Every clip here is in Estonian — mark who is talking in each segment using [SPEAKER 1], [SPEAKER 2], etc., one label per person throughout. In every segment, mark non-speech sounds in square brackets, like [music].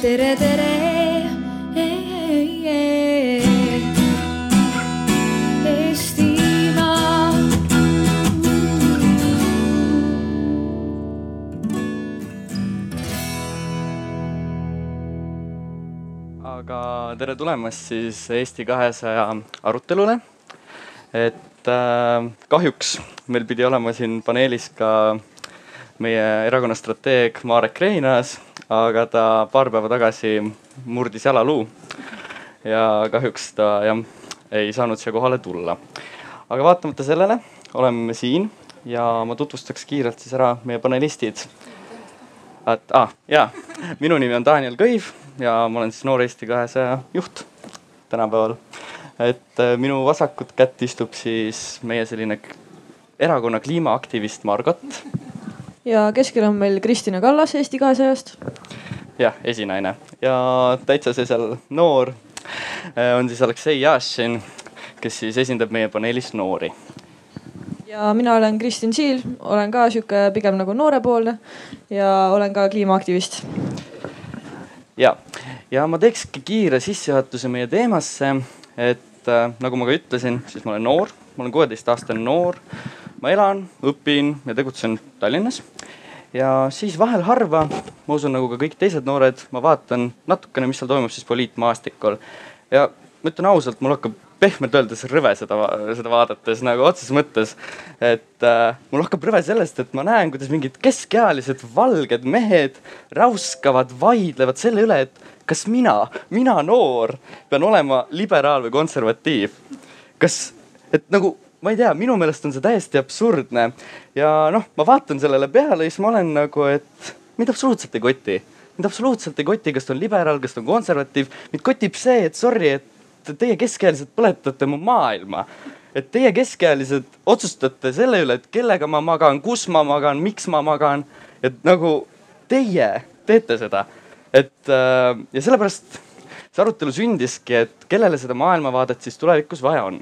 [SPEAKER 1] tere, tere.
[SPEAKER 2] Aga tere tulemast siis Eesti kahesaja arutelule. et äh, kahjuks meil pidi olema siin paneelis ka meie erakonna strateeg Marek Reinaas, aga ta paar päeva tagasi murdis jalaluu. ja kahjuks ta jah, ei saanud siia kohale tulla. aga vaatamata sellele oleme me siin ja ma tutvustaks kiirelt siis ära meie panelistid et ah, jaa, minu nimi on Daniel Kõiv ja ma olen siis Noor Eesti kahesaja juht tänapäeval. et äh, minu vasakut kätt istub siis meie selline erakonna kliimaaktivist Margot.
[SPEAKER 3] Ja keskel on meil Kristina Kallas Eesti kahesajast.
[SPEAKER 2] jah, esinaine ja täitsa see seal noor äh, on siis Aleksei Jašin, kes siis esindab meie paneelis noori.
[SPEAKER 3] ja mina olen Kristin Siil, olen ka sihuke pigem nagu noorepoolne ja olen ka kliimaaktivist.
[SPEAKER 2] ja, ja ma teekski kiire sissejuhatuse meie teemasse, et äh, nagu ma ka ütlesin, siis ma olen noor, ma olen kuueteistaastane noor. Ma elan, õpin ja tegutsen Tallinnas. ja siis vahel harva, ma usun, nagu ka kõik teised noored, ma vaatan natukene, mis seal toimub siis poliitmaastikul. ja ma ütlen ausalt, mul hakkab pehmelt öeldes rõve seda, seda vaadates nagu otseses mõttes. et äh, mul hakkab rõve sellest, et ma näen, kuidas mingid keskealised valged mehed räuskavad, vaidlevad selle üle, et kas mina, mina noor, pean olema liberaal või konservatiiv. kas, et nagu ma ei tea, minu meelest on see täiesti absurdne ja noh, ma vaatan sellele peale ja siis ma olen nagu, et mind absoluutselt ei koti mind absoluutselt ei koti, kas ta on liberaal, kas ta on konservatiiv. mind kotib see, et sorry, et teie keskealised põletate mu maailma. et teie keskealised otsustate selle üle, et kellega ma magan, kus ma magan, miks ma magan. et nagu teie teete seda. et äh, ja sellepärast see arutelu sündiski, et kellele seda maailmavaadet siis tulevikus vaja on.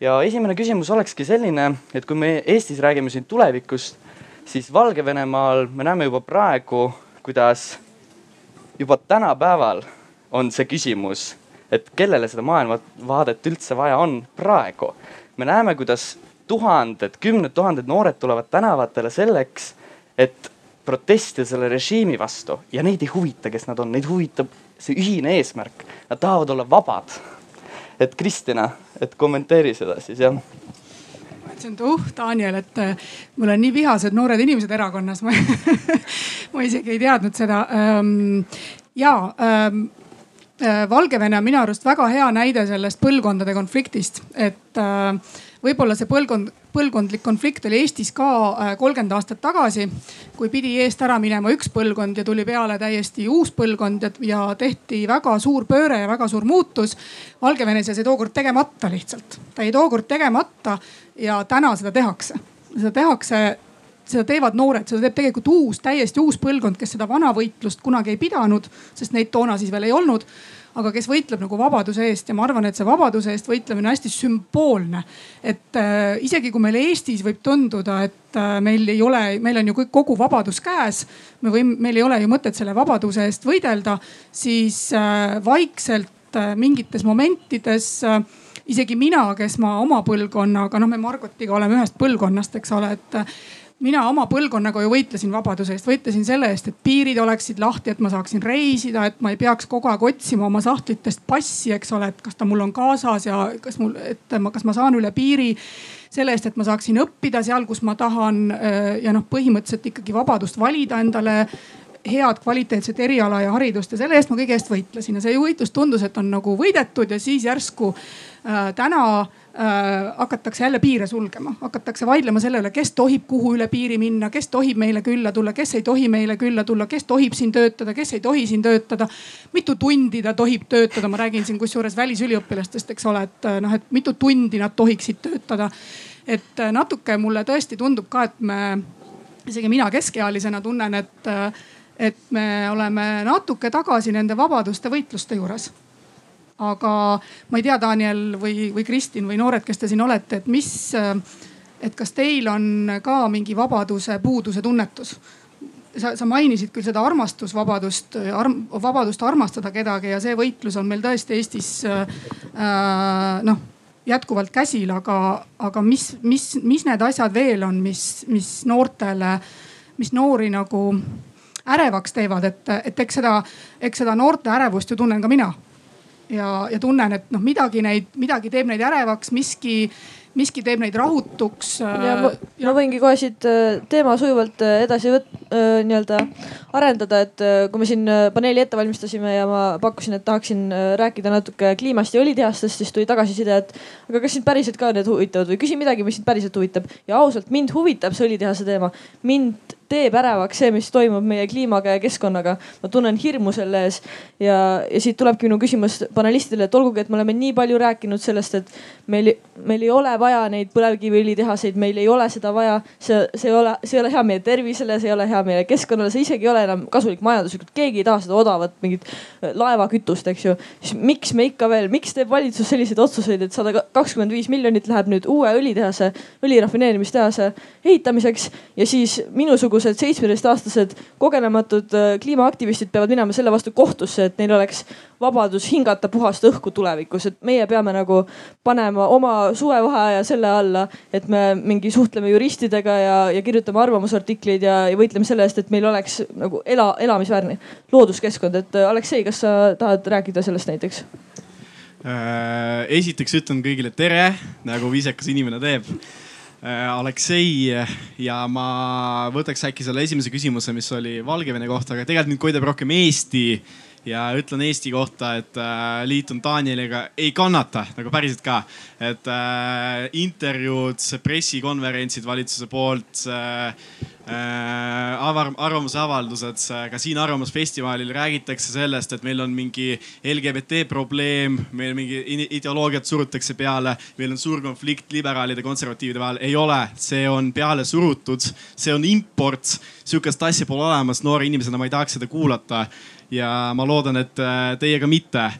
[SPEAKER 2] Ja esimene küsimus olekski selline, et kui me Eestis räägime siin tulevikust, siis Valgevenemaal me näeme juba praegu, kuidas juba tänapäeval on see küsimus, et kellele seda maailmavaadet üldse vaja on praegu. me näeme, kuidas tuhanded, kümned tuhanded noored tulevad tänavatele selleks, et protestida selle režiimi vastu ja neid ei huvita, kes nad on, neid huvitab see ühine eesmärk. Nad tahavad olla vabad. et Kristina, et kommenteeri seda siis jah
[SPEAKER 4] ütlesin, et uh, Daniel, et äh, mul on nii vihased noored inimesed erakonnas [laughs] ma ma isegi ei teadnud seda ähm,. ja ähm, äh, Valgevene on minu arust väga hea näide sellest põlvkondade konfliktist, et äh, võib-olla see põlvkond, põlvkondlik konflikt oli Eestis ka äh, kolmkümmend aastat tagasi, kui pidi eest ära minema üks põlvkond ja tuli peale täiesti uus põlvkond ja, ja tehti väga suur pööre ja väga suur muutus. Valgevenes jäi see tookord tegemata lihtsalt, ta jäi tookord tegemata ja täna seda tehakse, seda tehakse seda teevad noored, seda teeb tegelikult uus, täiesti uus põlvkond, kes seda vana võitlust kunagi ei pidanud, sest neid toona siis veel ei olnud aga kes võitleb nagu vabaduse eest ja ma arvan, et see vabaduse eest võitlemine on hästi sümboolne. et äh, isegi kui meil Eestis võib tunduda, et äh, meil ei ole, meil on ju kõik kogu vabadus käes, me võime, meil ei ole ju mõtet selle vabaduse eest võidelda, siis äh, vaikselt äh, mingites momentides äh, isegi mina, kes ma oma põlvkonnaga, noh, me Margotiga oleme ühest põlvkonnast, eks ole, et mina oma põlvkonnaga ju võitlesin vabaduse eest, võitlesin selle eest, et piirid oleksid lahti, et ma saaksin reisida, et ma ei peaks kogu aeg otsima oma sahtlitest passi, eks ole, et kas ta mul on kaasas ja kas mul, et ma, kas ma saan üle piiri. selle eest, et ma saaksin õppida seal, kus ma tahan ja noh, põhimõtteliselt ikkagi vabadust valida endale head kvaliteetset eriala ja haridust ja selle eest ma kõige eest võitlesin ja see võitlus tundus, et on nagu võidetud ja siis järsku äh, täna äh, hakatakse jälle piire sulgema, hakatakse vaidlema selle üle, kes tohib kuhu üle piiri minna, kes tohib meile külla tulla, kes ei tohi meile külla tulla, kes tohib siin töötada, kes ei tohi siin töötada. mitu tundi ta tohib töötada, ma räägin siin kusjuures välisüliõpilastest, eks ole, et noh, et mitu tundi nad tohiksid töötada. et äh, natuke mulle tõesti tundub ka, et me, isegi mina keskealisena tunnen, et, et me oleme natuke tagasi nende vabaduste võitluste juures aga ma ei tea, Daniel või, või Kristin või noored, kes te siin olete, et mis, et kas teil on ka mingi vabaduse puuduse tunnetus?
[SPEAKER 5] sa, sa mainisid küll seda armastusvabadust arm,, vabadust armastada kedagi ja see võitlus on meil tõesti Eestis äh, noh jätkuvalt käsil, aga, aga mis, mis, mis need asjad veel on, mis, mis noortele, mis noori nagu ärevaks teevad, et, et eks seda, eks seda noorte ärevust ju tunnen ka mina. Ja, ja tunnen, et noh, midagi neid, midagi teeb neid ärevaks, miski miski teeb neid rahutuks.
[SPEAKER 3] ja ma, ma võingi kohe siit äh, teema sujuvalt äh, edasi võt-, äh, nii-öelda arendada, et kui me siin paneeli ette valmistasime ja ma pakkusin, et tahaksin rääkida natuke kliimast ja õlitehastest, siis tuli tagasiside, et aga kas sind päriselt ka need huvitavad või küsi midagi, mis sind päriselt huvitab. ja ausalt mind huvitab see õlitehase teema. mind teeb ärevaks see, mis toimub meie kliimaga ja keskkonnaga. ma tunnen hirmu selle ees ja, ja siit tulebki minu küsimus panelistidele, et olgugi, et me oleme nii palju rääkinud sellest, et meil, meil ei ole vaja neid põlevkiviõlitehaseid, meil ei ole seda vaja. see, see ei ole, see ei ole hea meie tervisele, see ei ole hea meie keskkonnale, see isegi ei ole enam kasulik majanduslikult. keegi ei taha seda odavat mingit laevakütust, eks ju. siis miks me ikka veel, miks teeb valitsus selliseid otsuseid, et sada kakskümmend viis miljonit läheb nüüd uue õlitehase, õlirafineerimistehase ehitamiseks ja siis minusugune mingisugused seitsmeteistaastased kogenematud äh, kliimaaktivistid peavad minema selle vastu kohtusse, et neil oleks vabadus hingata puhast õhku tulevikus, et meie peame nagu panema oma suvevaheaja selle alla, et me mingi suhtleme juristidega ja, ja kirjutame arvamusartikleid ja, ja võitleme selle eest, et meil oleks nagu ela, elamisväärne looduskeskkond, et äh, Aleksei, kas sa tahad rääkida sellest näiteks?
[SPEAKER 6] Äh, esiteks ütlen kõigile tere, nagu viisakas inimene teeb Aleksei ja ma võtaks äkki selle esimese küsimuse, mis oli Valgevene kohta, aga tegelikult mind koidab rohkem Eesti ja ütlen Eesti kohta, et äh, liitun Danieliga, ei kannata nagu päriselt ka. et äh, intervjuud, pressikonverentsid valitsuse poolt äh,, äh, avar-, arvamusavaldused, ka siin Arvamusfestivalil räägitakse sellest, et meil on mingi LGBT probleem, meil mingi ideoloogiat surutakse peale, meil on suur konflikt liberaalide, konservatiivide vahel. ei ole, see on peale surutud, see on import, sihukest asja pole olemas, noore inimesena ma ei tahaks seda kuulata ja ma loodan, et äh, teiega mitte.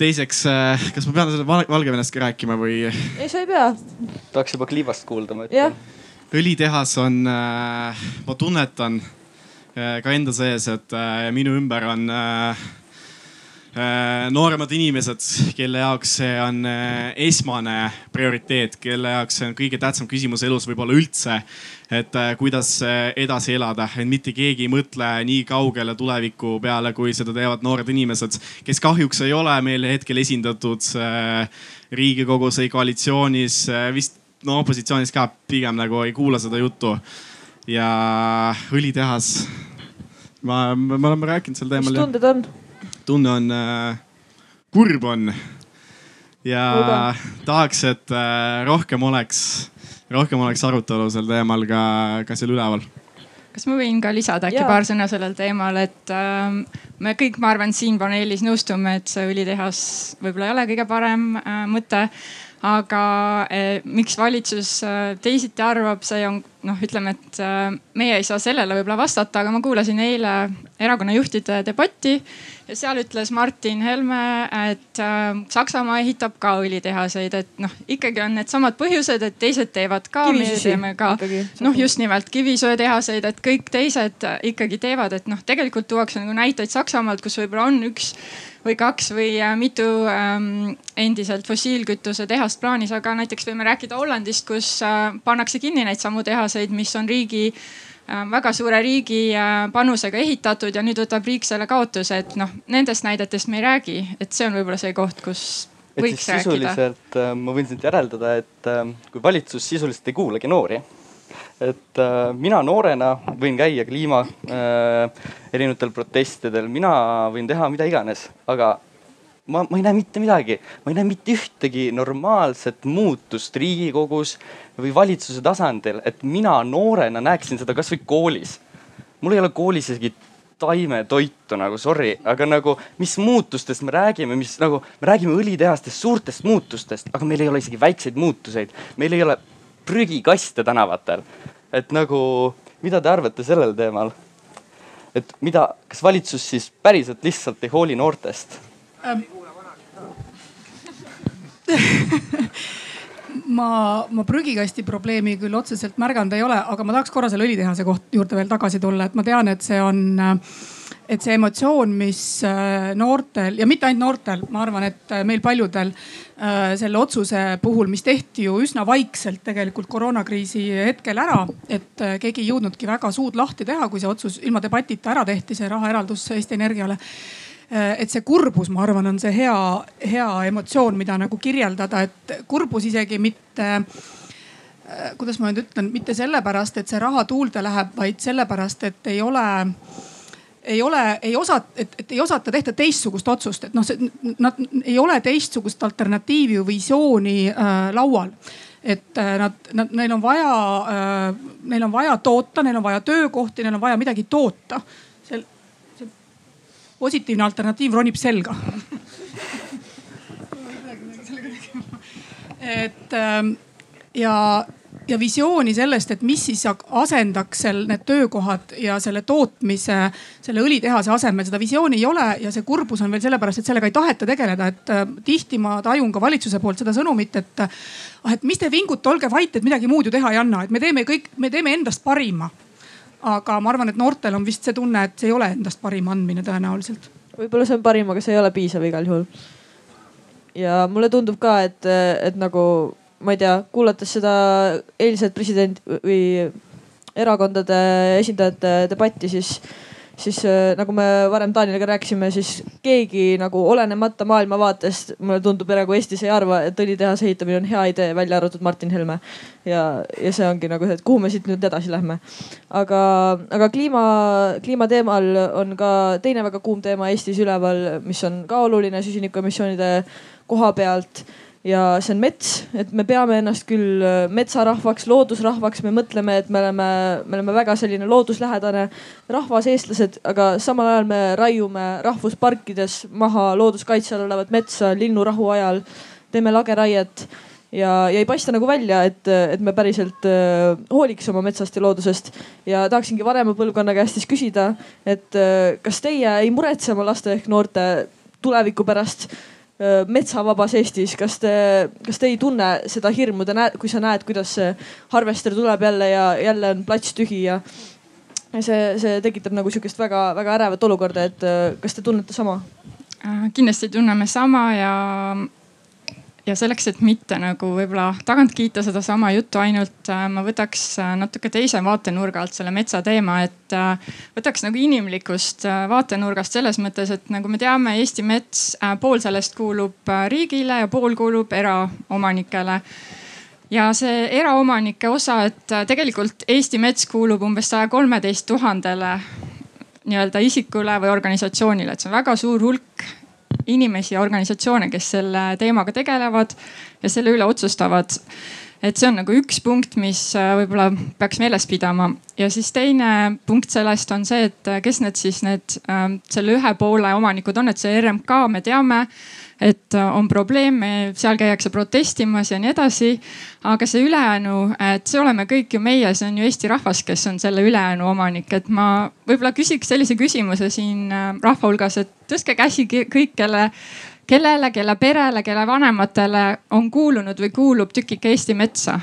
[SPEAKER 6] teiseks, äh, kas ma pean selle Valgevenest ka rääkima või?
[SPEAKER 3] ei, sa ei pea.
[SPEAKER 2] tahaks juba kliivast kuulda, ma ütlen.
[SPEAKER 6] õlitehas on, äh, ma tunnetan ka enda sees, et minu ümber on nooremad inimesed, kelle jaoks see on esmane prioriteet, kelle jaoks see on kõige tähtsam küsimus elus võib-olla üldse et äh, kuidas äh, edasi elada, et mitte keegi ei mõtle nii kaugele tuleviku peale, kui seda teevad noored inimesed, kes kahjuks ei ole meil hetkel esindatud äh, riigikogus, ei koalitsioonis, vist no opositsioonis ka pigem nagu ei kuula seda juttu. ja õlitehas, ma, me oleme rääkinud sel teemal.
[SPEAKER 3] mis tunded on?
[SPEAKER 6] Tunne on äh,, kurb on ja Uga. tahaks, et äh, rohkem oleks rohkem oleks arutelu sel teemal ka, ka seal üleval
[SPEAKER 7] kas ma võin ka lisada äkki paar sõna sellel teemal, et äh, me kõik, ma arvan, siin paneelis nõustume, et see õlitehas võib-olla ei ole kõige parem äh, mõte. aga äh, miks valitsus äh, teisiti arvab, see on noh, ütleme, et äh, meie ei saa sellele võib-olla vastata, aga ma kuulasin eile erakonna juhtide debatti ja seal ütles Martin Helme, et äh, Saksamaa ehitab ka õlitehaseid, et noh, ikkagi on needsamad põhjused, et teised teevad ka, meie teeme ka. noh, just nimelt kivisöetehaseid, et kõik teised ikkagi teevad, et noh, tegelikult tuuakse nagu näiteid Saksamaalt, kus võib-olla on üks või kaks või äh, mitu ähm, endiselt fossiilkütuse tehast plaanis, aga näiteks võime rääkida Hollandist, kus äh, pannakse kinni neid samu tehaseid, mis on riigi Äh, väga suure riigi äh, panusega ehitatud ja nüüd võtab riik selle kaotuse, et noh, nendest näidetest me ei räägi, et see on võib-olla see koht, kus võiks
[SPEAKER 2] rääkida. sisuliselt äh, ma võin siit järeldada, et kui valitsus sisuliselt ei kuulagi noori, et mina noorena võin käia kliima erinevatel protestidel, mina võin teha mida iganes, aga ma, ma ei näe mitte midagi, ma ei näe mitte ühtegi normaalset muutust Riigikogus või valitsuse tasandil, et mina noorena näeksin seda kasvõi koolis. mul ei ole koolis isegi taimetoitu nagu sorry, aga nagu mis muutustest me räägime, mis nagu me räägime õlitehastest, suurtest muutustest, aga meil ei ole isegi väikseid muutuseid, meil ei ole prügikaste tänavatel. et nagu, mida te arvate sellel teemal? et mida, kas valitsus siis päriselt lihtsalt ei hooli noortest ähm.? [laughs]
[SPEAKER 4] ma, ma prügikasti probleemi küll otseselt märganud ei ole, aga ma tahaks korra selle õlitehase koht juurde veel tagasi tulla, et ma tean, et see on, et see emotsioon, mis äh, noortel ja mitte ainult noortel, ma arvan, et äh, meil paljudel äh, selle otsuse puhul, mis tehti ju üsna vaikselt tegelikult koroonakriisi hetkel ära, et keegi ei jõudnudki väga suud lahti teha, kui see otsus ilma debatita ära tehti, see rahaeraldus Eesti Energiale et see kurbus, ma arvan, on see hea, hea emotsioon, mida nagu kirjeldada, et kurbus isegi mitte äh, kuidas ma nüüd ütlen, mitte sellepärast, et see raha tuulde läheb, vaid sellepärast, et ei ole, ei ole, ei osa, et, et ei osata tehta teistsugust otsust, et noh, see, nad ei ole teistsugust alternatiivi või visiooni äh, laual. Et äh, nad, nad, neil on vaja äh,, neil on vaja toota, neil on vaja töökohti, neil on vaja midagi toota positiivne alternatiiv ronib selga. Et ähm, ja, ja visiooni sellest, et mis siis asendaks seal need töökohad ja selle tootmise, selle õlitehase asemel, seda visiooni ei ole ja see kurbus on veel sellepärast, et sellega ei taheta tegeleda, et äh, tihti ma tajun ka valitsuse poolt seda sõnumit, et ah, et mis te vingute, olge vait, et midagi muud ju teha ei anna, et me teeme kõik, me teeme endast parima. Aga ma arvan, et noortel on vist see tunne, et see ei ole endast parima andmine tõenäoliselt
[SPEAKER 3] võib-olla see on parim, aga see ei ole piisav igal juhul. ja mulle tundub ka, et, et nagu ma ei tea, kuulates seda eilset president või erakondade esindajate debatti, siis siis äh, nagu me varem Taanieliga rääkisime, siis keegi nagu olenemata maailmavaatest mulle tundub praegu Eestis ei arva, et õlitehase ehitamine on hea idee, välja arvatud Martin Helme. ja, ja see ongi nagu see, et kuhu me siit nüüd edasi lähme. aga, aga kliima, kliimateemal on ka teine väga kuum teema Eestis üleval, mis on ka oluline süsinikuemissioonide koha pealt ja see on mets, et me peame ennast küll äh, metsarahvaks, loodusrahvaks, me mõtleme, et me oleme, me oleme väga selline looduslähedane rahvas, eestlased, aga samal ajal me raiume rahvusparkides maha looduskaitse all olevat metsa linnurahu ajal, teeme lageraiet. Ja, ja ei paista nagu välja, et, et me päriselt äh, hooliks oma metsast ja loodusest. ja tahaksingi vanema põlvkonna käest siis küsida, et äh, kas teie ei muretse oma laste ehk noorte tuleviku pärast metsavabas Eestis, kas te, kas te ei tunne seda hirmu, te näete, kui sa näed, kuidas see harvester tuleb jälle ja jälle on plats tühi ja see, see tekitab nagu sihukest väga-väga ärevat olukorda, et kas te tunnete sama?
[SPEAKER 7] Äh, kindlasti tunneme sama ja ja selleks, et mitte nagu võib-olla tagant kiita sedasama juttu ainult, äh, ma võtaks äh, natuke teise vaatenurga alt selle metsa teema, et äh, võtaks nagu inimlikust vaatenurgast selles mõttes, et nagu me teame, Eesti mets, pool sellest kuulub riigile ja pool kuulub eraomanikele. Ja see eraomanike osa, et tegelikult Eesti mets kuulub umbes saja kolmeteist tuhandele nii-öelda isikule või organisatsioonile, et see on väga suur hulk inimesi ja organisatsioone, kes selle teemaga tegelevad ja selle üle otsustavad. Et see on nagu üks punkt, mis äh, võib-olla peaks meeles pidama. Ja siis teine punkt sellest on see, et äh, kes need siis need äh, selle ühe poole omanikud on, et see RMK, me teame et äh, on probleeme, seal käiakse protestimas ja nii edasi. aga see ülejäänu, et see oleme kõik ju meie, see on ju Eesti rahvas, kes on selle ülejäänu omanik, et ma võib-olla küsiks sellise küsimuse siin rahva hulgas, et tõstke käsi kõik, kelle kellele, kelle perele, kelle vanematele on kuulunud või kuulub tükike Eesti metsa?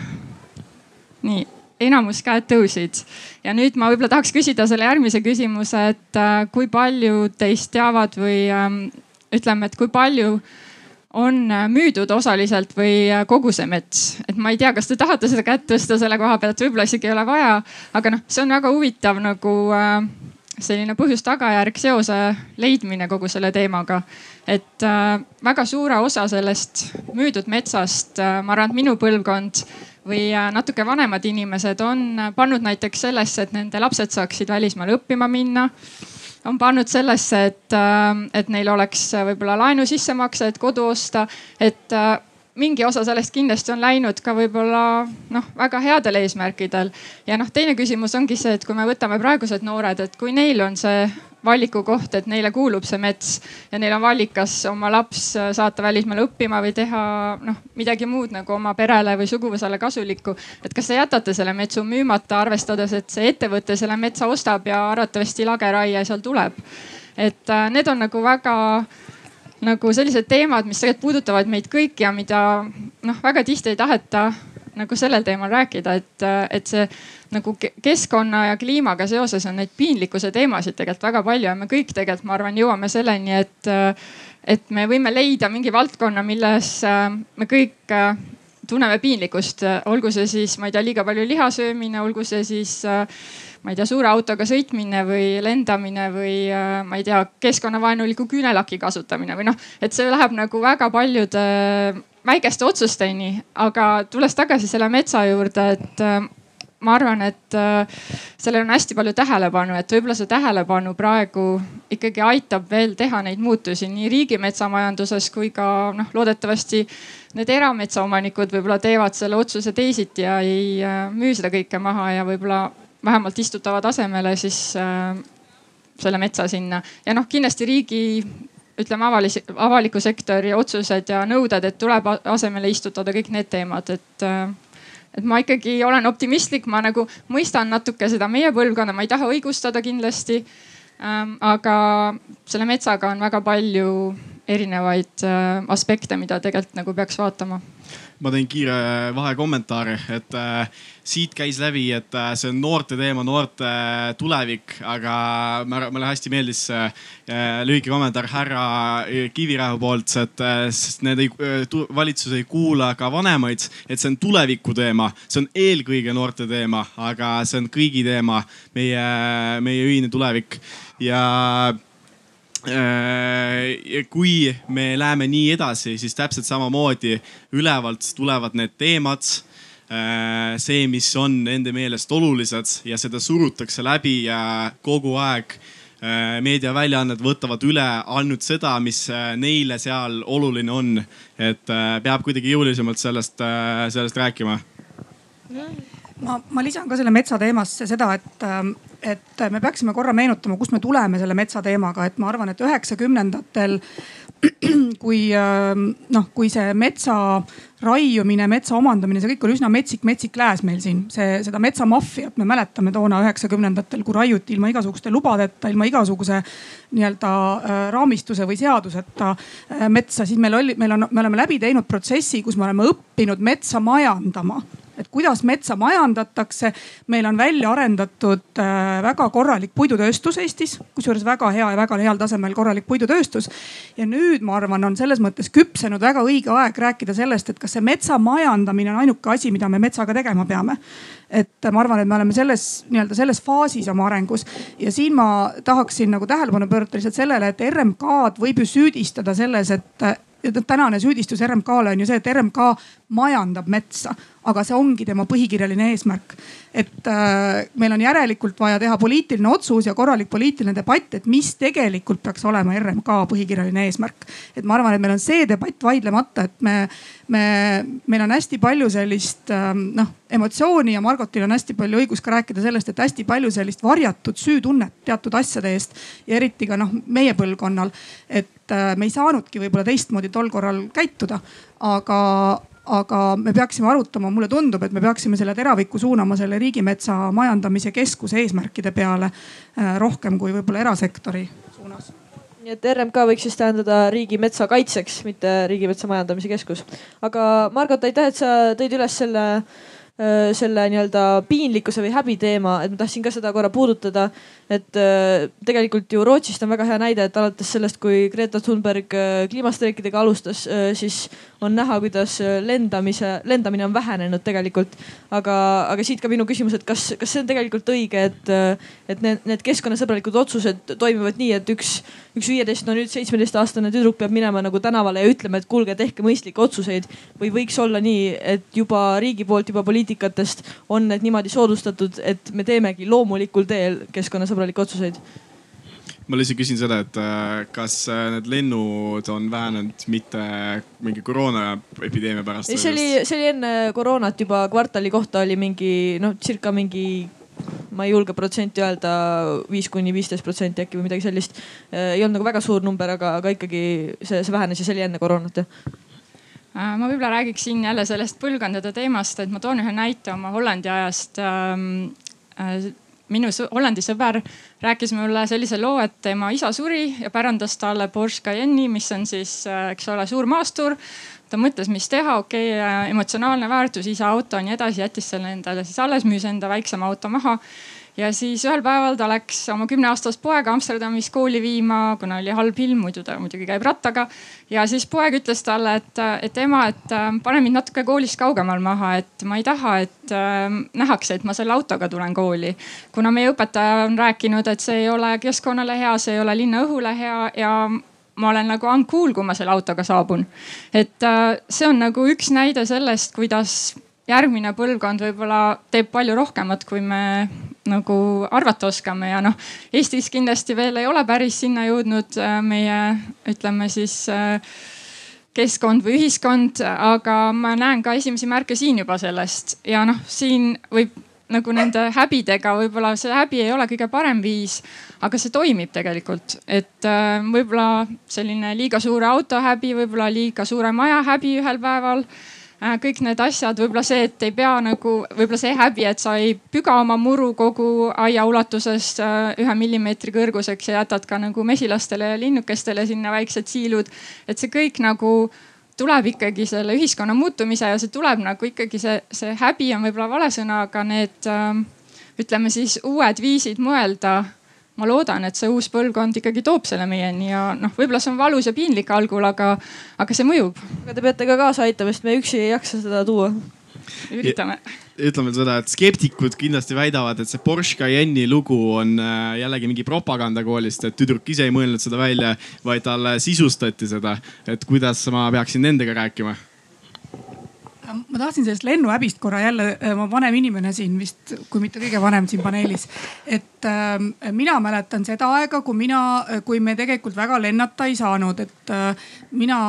[SPEAKER 7] nii, enamus käed tõusid ja nüüd ma võib-olla tahaks küsida selle järgmise küsimuse, et äh, kui palju teist teavad või ähm, ütleme, et kui palju on äh, müüdud osaliselt või äh, kogu see mets, et ma ei tea, kas te tahate seda kätt tõsta selle koha pealt, võib-olla isegi ei ole vaja, aga noh, see on väga huvitav nagu äh, selline põhjus-tagajärg seose leidmine kogu selle teemaga. et äh, väga suure osa sellest müüdud metsast äh,, ma arvan, et minu põlvkond või äh, natuke vanemad inimesed on pannud näiteks sellesse, et nende lapsed saaksid välismaale õppima minna on pannud sellesse, et, äh, et neil oleks võib-olla laenu sissemakse, et kodu osta, et äh, mingi osa sellest kindlasti on läinud ka võib-olla noh, väga headel eesmärkidel. ja noh, teine küsimus ongi see, et kui me võtame praegused noored, et kui neil on see valiku koht, et neile kuulub see mets ja neil on valik, kas oma laps saata välismaale õppima või teha noh, midagi muud nagu oma perele või suguvõsale kasulikku. et kas te jätate selle metsu müümata, arvestades, et see ettevõte selle metsa ostab ja arvatavasti lageraie seal tuleb. et äh, need on nagu väga nagu sellised teemad, mis tegelikult puudutavad meid kõiki ja mida noh, väga tihti ei taheta nagu sellel teemal rääkida, et, et see nagu keskkonna ja kliimaga seoses on neid piinlikkuse teemasid tegelikult väga palju ja me kõik tegelikult, ma arvan, jõuame selleni, et, et me võime leida mingi valdkonna, milles me kõik tunneme piinlikkust, olgu see siis, ma ei tea, liiga palju liha söömine, olgu see siis ma ei tea, suure autoga sõitmine või lendamine või ma ei tea, keskkonnavaenuliku küünelaki kasutamine või noh, et see läheb nagu väga paljude väikeste otsusteni, aga tulles tagasi selle metsa juurde, et äh, ma arvan, et äh, sellel on hästi palju tähelepanu, et võib-olla see tähelepanu praegu ikkagi aitab veel teha neid muutusi nii riigimetsamajanduses kui ka noh, loodetavasti need erametsaomanikud võib-olla teevad selle otsuse teisiti ja ei äh, müü seda kõike maha ja võib-olla vähemalt istutavad asemele siis äh, selle metsa sinna ja noh, kindlasti riigi ütleme avalise, avaliku sektori otsused ja nõuded, et tuleb asemele istutada kõik need teemad, et äh, et ma ikkagi olen optimistlik, ma nagu mõistan natuke seda meie põlvkonda, ma ei taha õigustada kindlasti ähm,. aga selle metsaga on väga palju erinevaid äh, aspekte, mida tegelikult nagu peaks vaatama
[SPEAKER 6] ma teen kiire vahekommentaari, et äh, siit käis läbi, et äh, see on noorte teema, noorte äh, tulevik, aga mulle hästi meeldis äh, lühike kommentaar härra äh, Kivirähu poolt, et äh, sest need ei, valitsus ei kuula ka vanemaid, et see on tuleviku teema, see on eelkõige noorte teema, aga see on kõigi teema, meie, meie ühine tulevik. Ja Äh, kui me läheme nii edasi, siis täpselt samamoodi ülevalt tulevad need teemad äh, see, mis on nende meelest olulised ja seda surutakse läbi ja kogu aeg äh, meediaväljaanded võtavad üle ainult seda, mis neile seal oluline on. et peab kuidagi jõulisemalt sellest, sellest rääkima.
[SPEAKER 4] Ma, ma lisan ka selle metsa teemasse seda, et et me peaksime korra meenutama, kust me tuleme selle metsateemaga, et ma arvan, et üheksakümnendatel kui noh, kui see metsa raiumine, metsa omandamine, see kõik oli üsna metsik, metsik lääs meil siin. see, seda metsamaffiat me mäletame toona üheksakümnendatel, kui raiuti ilma igasuguste lubadeta, ilma igasuguse nii-öelda äh, raamistuse või seaduseta äh, metsa, siis meil oli, meil on, me oleme läbi teinud protsessi, kus me oleme õppinud metsa majandama et kuidas metsa majandatakse. meil on välja arendatud äh, väga korralik puidutööstus Eestis, kusjuures väga hea ja väga heal tasemel korralik puidutööstus. ja nüüd ma arvan, on selles mõttes küpsenud väga õige aeg rääkida sellest, et kas see metsa majandamine on ainuke asi, mida me metsaga tegema peame et ma arvan, et me oleme selles nii-öelda selles faasis oma arengus ja siin ma tahaksin nagu tähelepanu pöörata lihtsalt sellele, et RMK-d võib ju süüdistada selles, et tänane süüdistus RMK-le on ju see, et RMK majandab metsa, aga see ongi tema põhikirjaline eesmärk. et äh, meil on järelikult vaja teha poliitiline otsus ja korralik poliitiline debatt, et mis tegelikult peaks olema RMK põhikirjaline eesmärk. et ma arvan, et meil on see debatt vaidlemata, et me, me, meil on hästi palju sellist äh, noh emotsiooni ja Margotil on hästi palju õigus ka rääkida sellest, et hästi palju sellist varjatud süütunnet teatud asjade eest ja eriti ka noh, meie põlvkonnal. et äh, me ei saanudki võib-olla teistmoodi tol korral käituda, aga aga me peaksime arutama, mulle tundub, et me peaksime selle teraviku suunama selle riigimetsa majandamise keskuse eesmärkide peale äh, rohkem kui võib-olla erasektori suunas
[SPEAKER 3] nii et RMK võiks siis tähendada riigimetsa kaitseks, mitte riigimetsa majandamise keskus. aga Margot, aitäh, et sa tõid üles selle äh, selle nii-öelda piinlikkuse või häbi teema, et ma tahtsin ka seda korra puudutada et äh, tegelikult ju Rootsist on väga hea näide, et alates sellest, kui Greta Thunberg äh, kliimastreikidega alustas, äh, siis on näha, kuidas lendamise, lendamine on vähenenud tegelikult. aga, aga siit ka minu küsimus, et kas, kas see on tegelikult õige, et, et need, need keskkonnasõbralikud otsused toimivad nii, et üks, üks viieteist, no nüüd seitsmeteistaastane tüdruk peab minema nagu tänavale ja ütlema, et kuulge, tehke mõistlikke otsuseid. või võiks olla nii, et juba riigi poolt, juba poliitikatest on need niimoodi soodustatud, et me teemegi loomulikul teel keskkonnasõbralikke sõbralikke otsuseid
[SPEAKER 6] ma lihtsalt küsin seda, et äh, kas äh, need lennud on vähenenud mitte mingi koroonaepideemia pärast?
[SPEAKER 3] ei, see oli, see oli enne koroonat juba kvartali kohta oli mingi noh, circa mingi ma ei julge protsenti öelda, viis kuni viisteist protsenti äkki või midagi sellist. Äh, ei olnud nagu väga suur number, aga, aga ikkagi see, see vähenes ja see oli enne koroonat jah
[SPEAKER 7] ma võib-olla räägiksin jälle sellest põlvkondade teemast, et ma toon ühe näite oma Hollandi ajast. Ähm, minu Hollandi sõber rääkis mulle sellise loo, et tema isa suri ja pärandas talle Porsche Cayenne'i, mis on siis, eks ole, suur maastur. Ta mõtles, mis teha, okei okay,, emotsionaalne väärtus, isa auto ja nii edasi, jättis selle endale siis alles, müüs enda väiksema auto maha ja siis ühel päeval ta läks oma kümneaastast poega Amsterdamis kooli viima, kuna oli halb ilm, muidu ta muidugi käib rattaga. ja siis poeg ütles talle, et, et ema, et äh, pane mind natuke koolist kaugemal maha, et ma ei taha, et äh, nähakse, et ma selle autoga tulen kooli. kuna meie õpetaja on rääkinud, et see ei ole keskkonnale hea, see ei ole linna õhule hea ja ma olen nagu uncool, kui ma selle autoga saabun. et äh, see on nagu üks näide sellest, kuidas järgmine põlvkond võib-olla teeb palju rohkemat, kui me nagu arvata oskame ja noh, Eestis kindlasti veel ei ole päris sinna jõudnud äh, meie, ütleme siis äh, keskkond või ühiskond, aga ma näen ka esimesi märke siin juba sellest ja noh, siin võib nagu nende häbidega, võib-olla see häbi ei ole kõige parem viis, aga see toimib tegelikult, et äh, võib-olla selline liiga suure auto häbi, võib-olla liiga suure maja häbi ühel päeval kõik need asjad, võib-olla see, et ei pea nagu, võib-olla see häbi, et sa ei püga oma muru kogu aia ulatuses äh, ühe millimeetri kõrguseks ja jätad ka nagu mesilastele ja linnukestele sinna väiksed siilud. et see kõik nagu tuleb ikkagi selle ühiskonna muutumise ja see tuleb nagu ikkagi see, see häbi on võib-olla vale sõna, aga need äh, ütleme siis uued viisid mõelda ma loodan, et see uus põlvkond ikkagi toob selle meieni ja noh, võib-olla see on valus ja piinlik algul, aga, aga see mõjub.
[SPEAKER 3] aga te peate ka kaasa aitama, sest me üksi ei jaksa seda tuua.
[SPEAKER 7] üritame.
[SPEAKER 6] ütleme seda, et skeptikud kindlasti väidavad, et see Porsche Cayenne'i lugu on äh, jällegi mingi propagandakoolist, et tüdruk ise ei mõelnud seda välja, vaid talle sisustati seda. et kuidas ma peaksin nendega rääkima
[SPEAKER 4] ma tahtsin sellest lennuhäbist korra jälle, äh, ma vanem inimene siin vist, kui mitte kõige vanem siin paneelis. et äh, mina mäletan seda aega, kui mina, kui me tegelikult väga lennata ei saanud, et äh, mina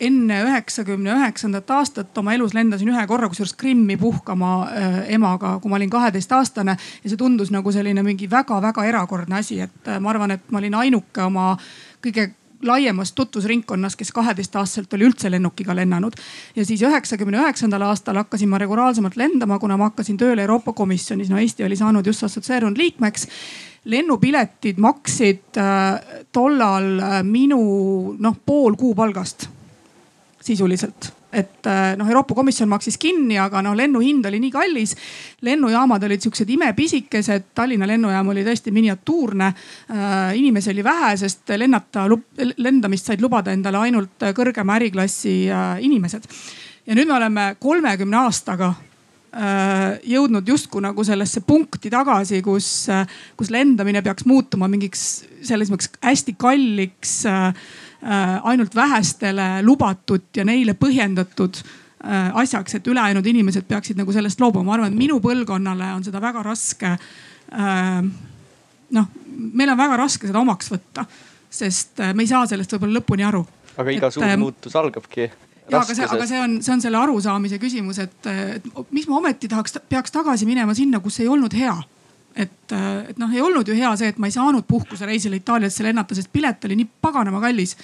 [SPEAKER 4] enne üheksakümne üheksandat aastat oma elus lendasin ühe korra, kusjuures Krimmi puhkama äh, emaga, kui ma olin kaheteistaastane ja see tundus nagu selline mingi väga-väga erakordne asi, et äh, ma arvan, et ma olin ainuke oma kõige laiemas tutvusringkonnas, kes kaheteistaastaselt oli üldse lennukiga lennanud. ja siis üheksakümne üheksandal aastal hakkasin ma regulaarsemalt lendama, kuna ma hakkasin tööle Euroopa Komisjonis. no Eesti oli saanud just assotsieerunud liikmeks. lennupiletid maksid äh, tollal äh, minu noh pool kuupalgast sisuliselt et äh, noh, Euroopa Komisjon maksis kinni, aga noh, lennuhind oli nii kallis. lennujaamad olid siuksed imepisikesed, Tallinna lennujaam oli tõesti miniatuurne. Äh, inimesi oli vähe, sest lennata, lendamist said lubada endale ainult kõrgema äriklassi äh, inimesed. ja nüüd me oleme kolmekümne aastaga jõudnud justkui nagu sellesse punkti tagasi, kus, kus lendamine peaks muutuma mingiks selles mõttes hästi kalliks Äh, ainult vähestele lubatud ja neile põhjendatud äh, asjaks, et ülejäänud inimesed peaksid nagu sellest loobuma. ma arvan, et minu põlvkonnale on seda väga raske. Äh, noh, meil on väga raske seda omaks võtta, sest me ei saa sellest võib-olla lõpuni aru.
[SPEAKER 2] aga iga et, suur muutus algabki
[SPEAKER 4] ja aga see, aga see on, see on selle arusaamise küsimus, et, et mis ma ometi tahaks, peaks tagasi minema sinna, kus ei olnud hea et, et noh, ei olnud ju hea see, et ma ei saanud puhkusereisile Itaaliasse lennata, sest pilet oli nii paganama kallis.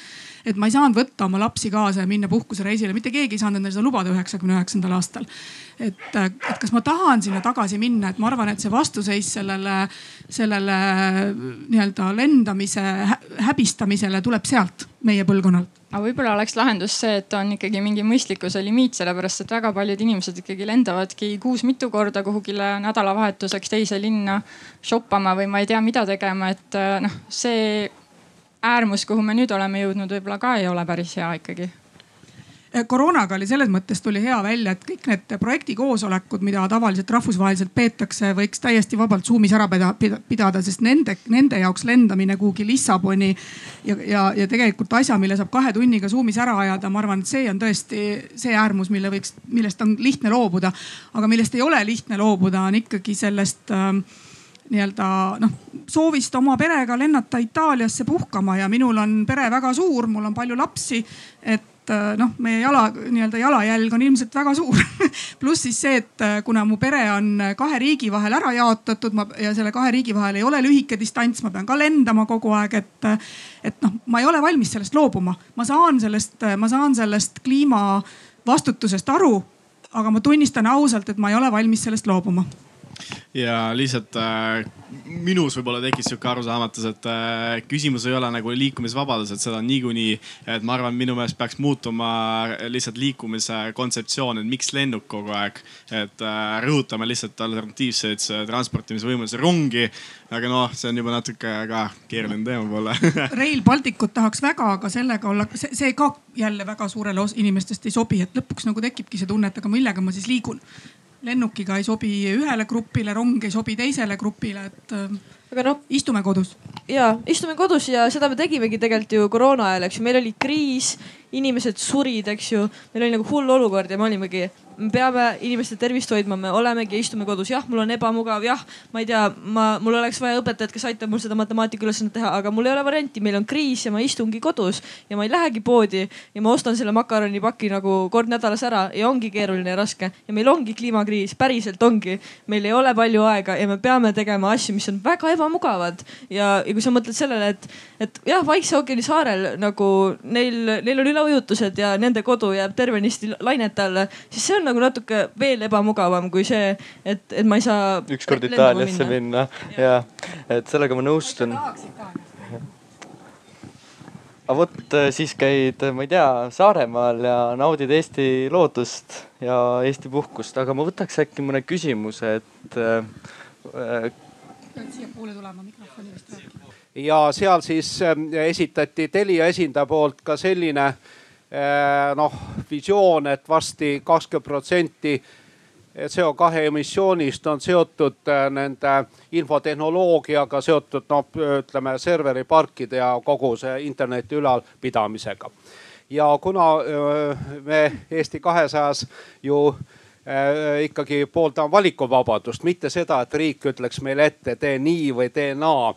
[SPEAKER 4] Et ma ei saanud võtta oma lapsi kaasa ja minna puhkusereisile, mitte keegi ei saanud endale seda lubada üheksakümne üheksandal aastal. et, äh, et kas ma tahan sinna tagasi minna, et ma arvan, et see vastuseis sellele, sellele nii-öelda lendamise häbistamisele tuleb sealt, meie põlvkonnalt.
[SPEAKER 7] Aga võib-olla oleks lahendus see, et on ikkagi mingi mõistlikkuse limiit, sellepärast et väga paljud inimesed ikkagi lendavadki kuus mitu korda kuhugile nädalavahetuseks teise linna shoppama või ma ei tea, mida tegema, et äh, noh, see äärmus, kuhu me nüüd oleme jõudnud, võib-olla ka ei ole päris hea ikkagi
[SPEAKER 4] Eh, koroonaga oli selles mõttes tuli hea välja, et kõik need projekti koosolekud, mida tavaliselt rahvusvaheliselt peetakse, võiks täiesti vabalt Zoom'is ära pidada, sest nende, nende jaoks lendamine kuhugi Lissaboni ja, ja, ja tegelikult asja, mille saab kahe tunniga Zoom'is ära ajada, ma arvan, et see on tõesti see äärmus, mille võiks, millest on lihtne loobuda. aga millest ei ole lihtne loobuda, on ikkagi sellest äh, nii-öelda noh, soovist oma perega lennata Itaaliasse puhkama ja minul on pere väga suur, mul on palju lapsi. et äh, noh, meie jala, nii-öelda jalajälg on ilmselt väga suur [laughs] pluss siis see, et äh, kuna mu pere on kahe riigi vahel ära jaotatud ma, ja selle kahe riigi vahel ei ole lühike distants, ma pean ka lendama kogu aeg, et, äh, et noh, ma ei ole valmis sellest loobuma. ma saan sellest, ma saan sellest kliima vastutusest aru, aga ma tunnistan ausalt, et ma ei ole valmis sellest loobuma
[SPEAKER 6] ja lihtsalt äh, minus võib-olla tekkis sihuke arusaamatus, et äh, küsimus ei ole nagu liikumisvabadus, et seda niikuinii, et ma arvan, minu meelest peaks muutuma lihtsalt liikumise kontseptsioon, et miks lennuk kogu aeg. et äh, rõhutame lihtsalt alternatiivseid transportimisvõimalusi, rongi. aga noh, see on juba natuke ka keeruline teema võib-olla [laughs]
[SPEAKER 5] Rail Balticut tahaks väga, aga sellega olla, see, ka jälle väga suurele inimestest ei sobi, et lõpuks nagu tekibki see tunne, et aga millega ma siis liigun lennukiga ei sobi ühele grupile, rong ei sobi teisele grupile, et aga noh, istume kodus.
[SPEAKER 3] ja istume kodus ja seda me tegimegi tegelikult ju koroona ajal, eks ju, meil oli kriis, inimesed surid, eks ju, meil oli nagu hull olukord ja me olimegi me peame inimeste tervist hoidma, me olemegi, istume kodus, jah, mul on ebamugav, jah, ma ei tea, ma, mul oleks vaja õpetajat, kes aitab mul seda matemaatikaülesannet teha, aga mul ei ole varianti, meil on kriis ja ma istungi kodus ja ma ei lähegi poodi ja ma ostan selle makaronipaki nagu kord nädalas ära ja ongi keeruline ja raske. Ja meil ongi kliimakriis, päriselt ongi. meil ei ole palju aega ja me peame tegema asju, mis on väga ebamugavad. Ja, ja kui sa mõtled sellele, et, et jah, Vaikse ookeani saarel nagu neil, neil on üleujutused ja nende kodu jääb tervenisti lainete alla, siis see on nagu natuke veel ebamugavam kui see, et, et ma ei saa.
[SPEAKER 2] ükskord Itaaliasse minna, minna. ja, et sellega ma nõustun aga vot äh, siis käid, ma ei tea, Saaremaal ja naudid Eesti loodust ja Eesti puhkust, aga ma võtaks äkki mõne küsimuse, et
[SPEAKER 5] äh,. pead siiapoole tulema mikrofoni vist.
[SPEAKER 8] Ja seal siis äh, esitati Telia esindaja poolt ka selline äh, noh visioon, et varsti kakskümmend protsenti CO2 emissioonist on seotud eh, nende infotehnoloogiaga seotud noh, ütleme serveriparkide ja kogu see interneti ülalpidamisega. ja kuna eh, me Eesti kahesajas ju ikkagi pooldame valikuvabadust, mitte seda, et riik ütleks meile ette, tee nii või tee naa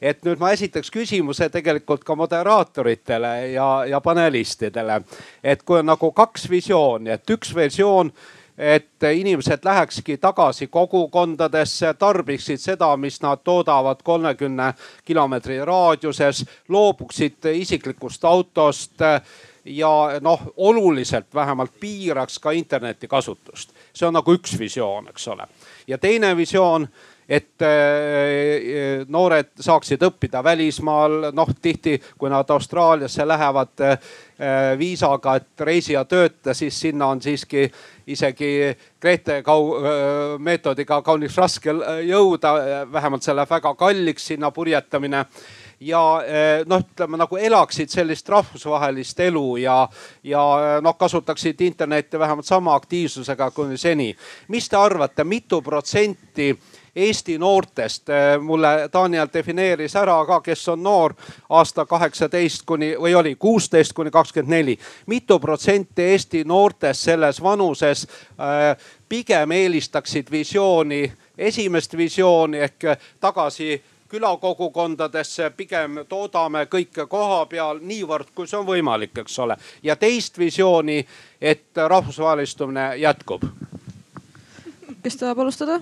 [SPEAKER 8] et nüüd ma esitaks küsimuse tegelikult ka moderaatoritele ja, ja panelistidele. et kui on nagu kaks visiooni, et üks versioon et inimesed lähekski tagasi kogukondadesse, tarbiksid seda, mis nad toodavad kolmekümne kilomeetri raadiuses, loobuksid isiklikust autost ja noh, oluliselt vähemalt piiraks ka interneti kasutust. see on nagu üks visioon, eks ole. ja teine visioon et äh, noored saaksid õppida välismaal, noh tihti, kui nad Austraaliasse lähevad äh, viisaga, et reisi ja tööta, siis sinna on siiski isegi Grete kau äh, meetodiga kaunis raske jõuda, vähemalt see läheb väga kalliks, sinna purjetamine. Ja noh, ütleme nagu elaksid sellist rahvusvahelist elu ja, ja noh, kasutaksid internetti vähemalt sama aktiivsusega kui seni. mis te arvate, mitu protsenti Eesti noortest. Eh, mulle Daniel defineeris ära ka, kes on noor aasta kaheksateist kuni või oli kuusteist kuni kakskümmend neli. mitu protsenti Eesti noortest selles vanuses äh, pigem eelistaksid visiooni, esimest visiooni ehk tagasi külakogukondadesse, pigem toodame kõike koha peal niivõrd, kui see on võimalik, eks ole. ja teist visiooni, et rahvusvahelistumine jätkub.
[SPEAKER 3] kes tahab alustada?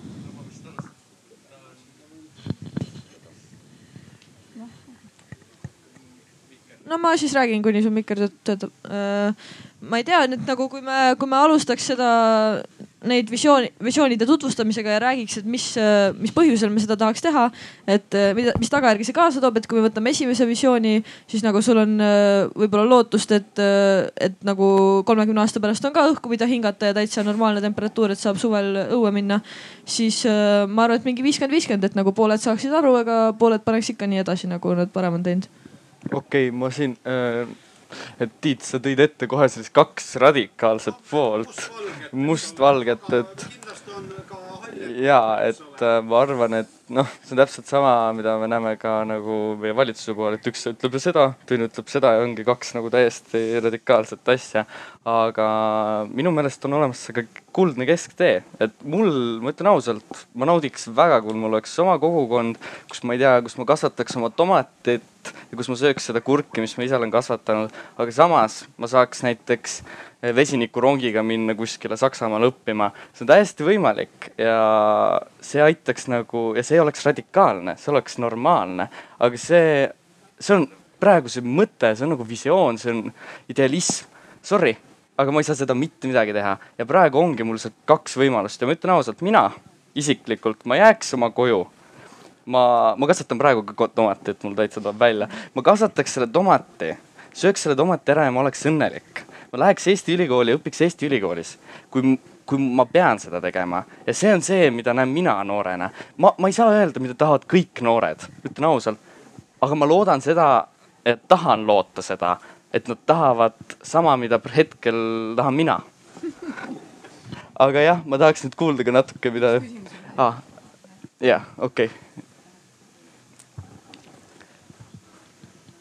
[SPEAKER 3] No ma siis räägin, kuni su mikker töötab. Äh, ma ei tea nüüd nagu, kui me, kui me alustaks seda, neid visiooni, visioonide tutvustamisega ja räägiks, et mis, mis põhjusel me seda tahaks teha. et äh, mida, mis tagajärgi see kaasa toob, et kui me võtame esimese visiooni, siis nagu sul on äh, võib-olla lootust, et, et nagu kolmekümne aasta pärast on ka õhku, mida hingata ja täitsa normaalne temperatuur, et saab suvel õue minna. siis ma arvan, et mingi viiskümmend, viiskümmend, et nagu pooled saaksid aru, aga pooled paneks ikka nii edasi, nagu nad varem on teinud
[SPEAKER 2] okei okay,, ma siin äh,, et Tiit, sa tõid ette kohe sellist kaks radikaalset poolt, mustvalget, et ja et äh, ma arvan, et noh, see on täpselt sama, mida me näeme ka nagu meie valitsuse puhul, et üks ütleb seda, teine ütleb seda ja ongi kaks nagu täiesti radikaalset asja. aga minu meelest on olemas ka kuldne kesktee, et mul, ma ütlen ausalt, ma naudiks väga, kui mul oleks oma kogukond, kus ma ei tea, kus ma kasvataks oma tomatit ja kus ma sööks seda kurki, mis ma ise olen kasvatanud, aga samas ma saaks näiteks Eh, vesinikurongiga minna kuskile Saksamaale õppima. see on täiesti võimalik ja see aitaks nagu ja see oleks radikaalne, see oleks normaalne, aga see, see on praegu see mõte, see on nagu visioon, see on idealism. Sorry, aga ma ei saa seda mitte midagi teha ja praegu ongi mul see kaks võimalust ja ma ütlen ausalt, mina isiklikult, ma jääks oma koju. Ma, ma kasvatan praegu ka tomatit, mul täitsa tuleb välja. ma kasvataks selle tomati, sööks selle tomati ära ja ma oleks õnnelik. ma läheks Eesti ülikooli, õpiks Eesti ülikoolis. kui, kui ma pean seda tegema ja see on see, mida näen mina noorena. ma, ma ei saa öelda, mida tahavad kõik noored, ütlen ausalt. aga ma loodan seda, et tahan loota seda, et nad tahavad sama, mida hetkel tahan mina aga jah, ma tahaks nüüd kuulda ka natuke, mida ah,. jah, okei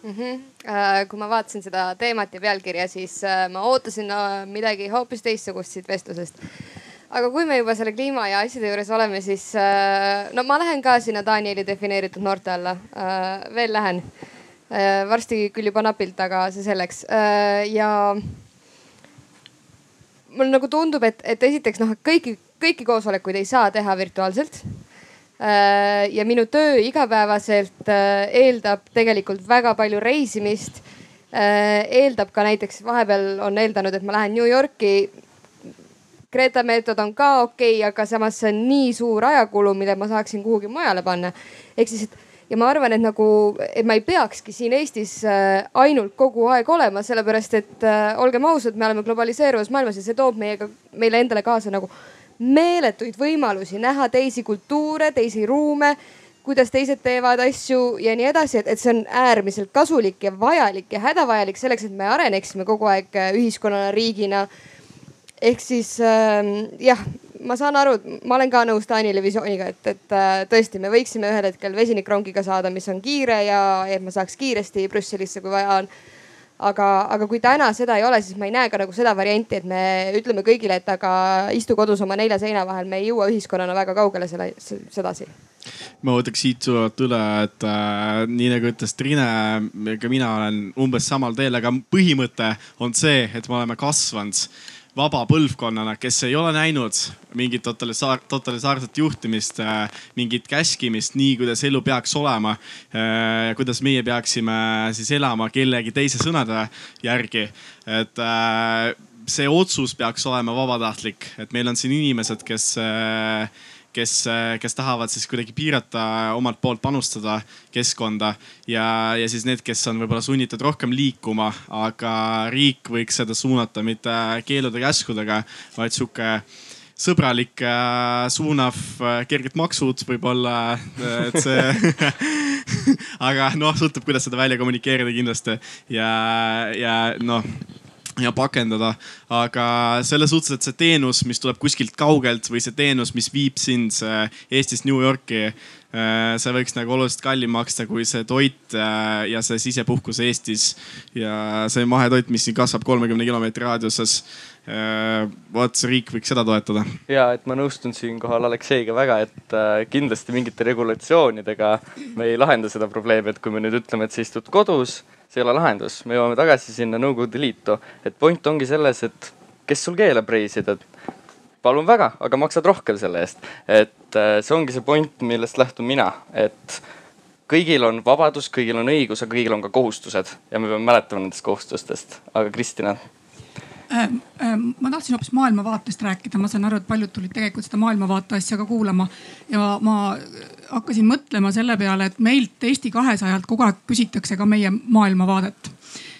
[SPEAKER 9] mm. -hmm. kui ma vaatasin seda teemat ja pealkirja, siis äh, ma ootasin äh, midagi hoopis teistsugust siit vestlusest. aga kui me juba selle kliima ja asjade juures oleme, siis no ma lähen ka sinna Danieli defineeritud noorte alla, veel lähen. varsti küll juba napilt, aga see selleks ja mulle nagu tundub, et, et esiteks noh, kõiki, kõiki koosolekuid ei saa teha virtuaalselt. Äh, ja minu töö igapäevaselt äh, eeldab tegelikult väga palju reisimist. Äh, eeldab ka näiteks vahepeal on eeldanud, et ma lähen New Yorki. Greta meetod on ka okei okay,, aga samas see on nii suur ajakulu, mille ma saaksin kuhugi mujale panna. ehk siis, et ja ma arvan, et nagu, et ma ei peakski siin Eestis ainult kogu aeg olema, sellepärast et äh, olgem ausad, me oleme globaliseeruvas maailmas ja see toob meiega, meile endale kaasa nagu meeletuid võimalusi näha teisi kultuure, teisi ruume, kuidas teised teevad asju ja nii edasi, et, et see on äärmiselt kasulik ja vajalik ja hädavajalik selleks, et me areneksime kogu aeg äh, ühiskonnana, riigina. ehk siis äh, jah ma saan aru, ma olen ka nõus Taanile visiooniga, et, et äh, tõesti, me võiksime ühel hetkel vesinikrongiga saada, mis on kiire ja et ma saaks kiiresti Brüsselisse, kui vaja on aga, aga kui täna seda ei ole, siis ma ei näe ka nagu seda varianti, et me ütleme kõigile, et aga istu kodus oma nelja seina vahel, me ei jõua ühiskonnana väga kaugele selle, sedasi.
[SPEAKER 6] ma võtaks siit suvalt üle, et äh, nii nagu ütles Trine, ka mina olen umbes samal teel, aga põhimõte on see, et me oleme kasvanud vaba põlvkonnana, kes ei ole näinud mingit totalitaar, totalitaarset juhtimist, äh, mingit käskimist, nii kuidas elu peaks olema. Äh, kuidas meie peaksime siis elama kellegi teise sõnade järgi, et äh, see otsus peaks olema vabatahtlik, et meil on siin inimesed, kes kes, kes tahavad siis kuidagi piirata, omalt poolt panustada keskkonda ja, ja siis need, kes on võib-olla sunnitud rohkem liikuma, aga riik võiks seda suunata mitte keelude-käskudega, vaid sihuke sõbralik, suunav, kerged maksud võib-olla, et see [laughs] aga noh, sõltub, kuidas seda välja kommunikeerida kindlasti. Ja, ja noh ja pakendada. aga selles suhtes, et see teenus, mis tuleb kuskilt kaugelt või see teenus, mis viib sind Eestist New Yorki, äh, see võiks nagu oluliselt kallim maksta kui see toit äh, ja see sisepuhkus Eestis. ja see mahetoit, mis siin kasvab kolmekümne kilomeetri raadiuses. Äh, vot see riik võiks seda toetada.
[SPEAKER 2] ja, et ma nõustun siinkohal Alekseiga väga, et kindlasti mingite regulatsioonidega me ei lahenda seda probleemi, et kui me nüüd ütleme, et sa istud kodus see ei ole lahendus, me jõuame tagasi sinna Nõukogude Liitu. et point ongi selles, et kes sul keelab reisida, palun väga, aga maksad rohkem selle eest. et äh, see ongi see point, millest lähtun mina, et kõigil on vabadus, kõigil on õigus, aga kõigil on ka kohustused ja me peame mäletama nendest kohustustest. aga Kristina
[SPEAKER 4] ma tahtsin hoopis maailmavaatest rääkida, ma saan aru, et paljud tulid tegelikult seda maailmavaate asja ka kuulama ja ma hakkasin mõtlema selle peale, et meilt Eesti kahesajalt kogu aeg küsitakse ka meie maailmavaadet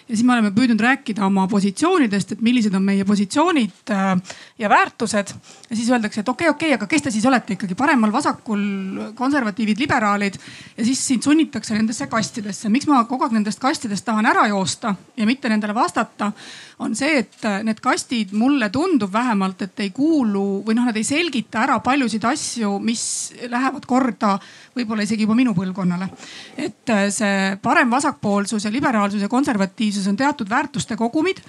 [SPEAKER 4] ja siis me oleme püüdnud rääkida oma positsioonidest, et millised on meie positsioonid äh, ja väärtused. ja siis öeldakse, et okei okay,, okei okay,, aga kes te siis olete ikkagi paremal, vasakul, konservatiivid, liberaalid. ja siis sind sunnitakse nendesse kastidesse. miks ma kogu aeg nendest kastidest tahan ära joosta ja mitte nendele vastata, on see, et äh, need kastid mulle tundub vähemalt, et ei kuulu või noh, nad ei selgita ära paljusid asju, mis lähevad korda võib-olla isegi juba minu põlvkonnale. et äh, see parem-vasakpoolsus ja liberaalsus ja konservatiivsus on teatud väärtuste kogumid,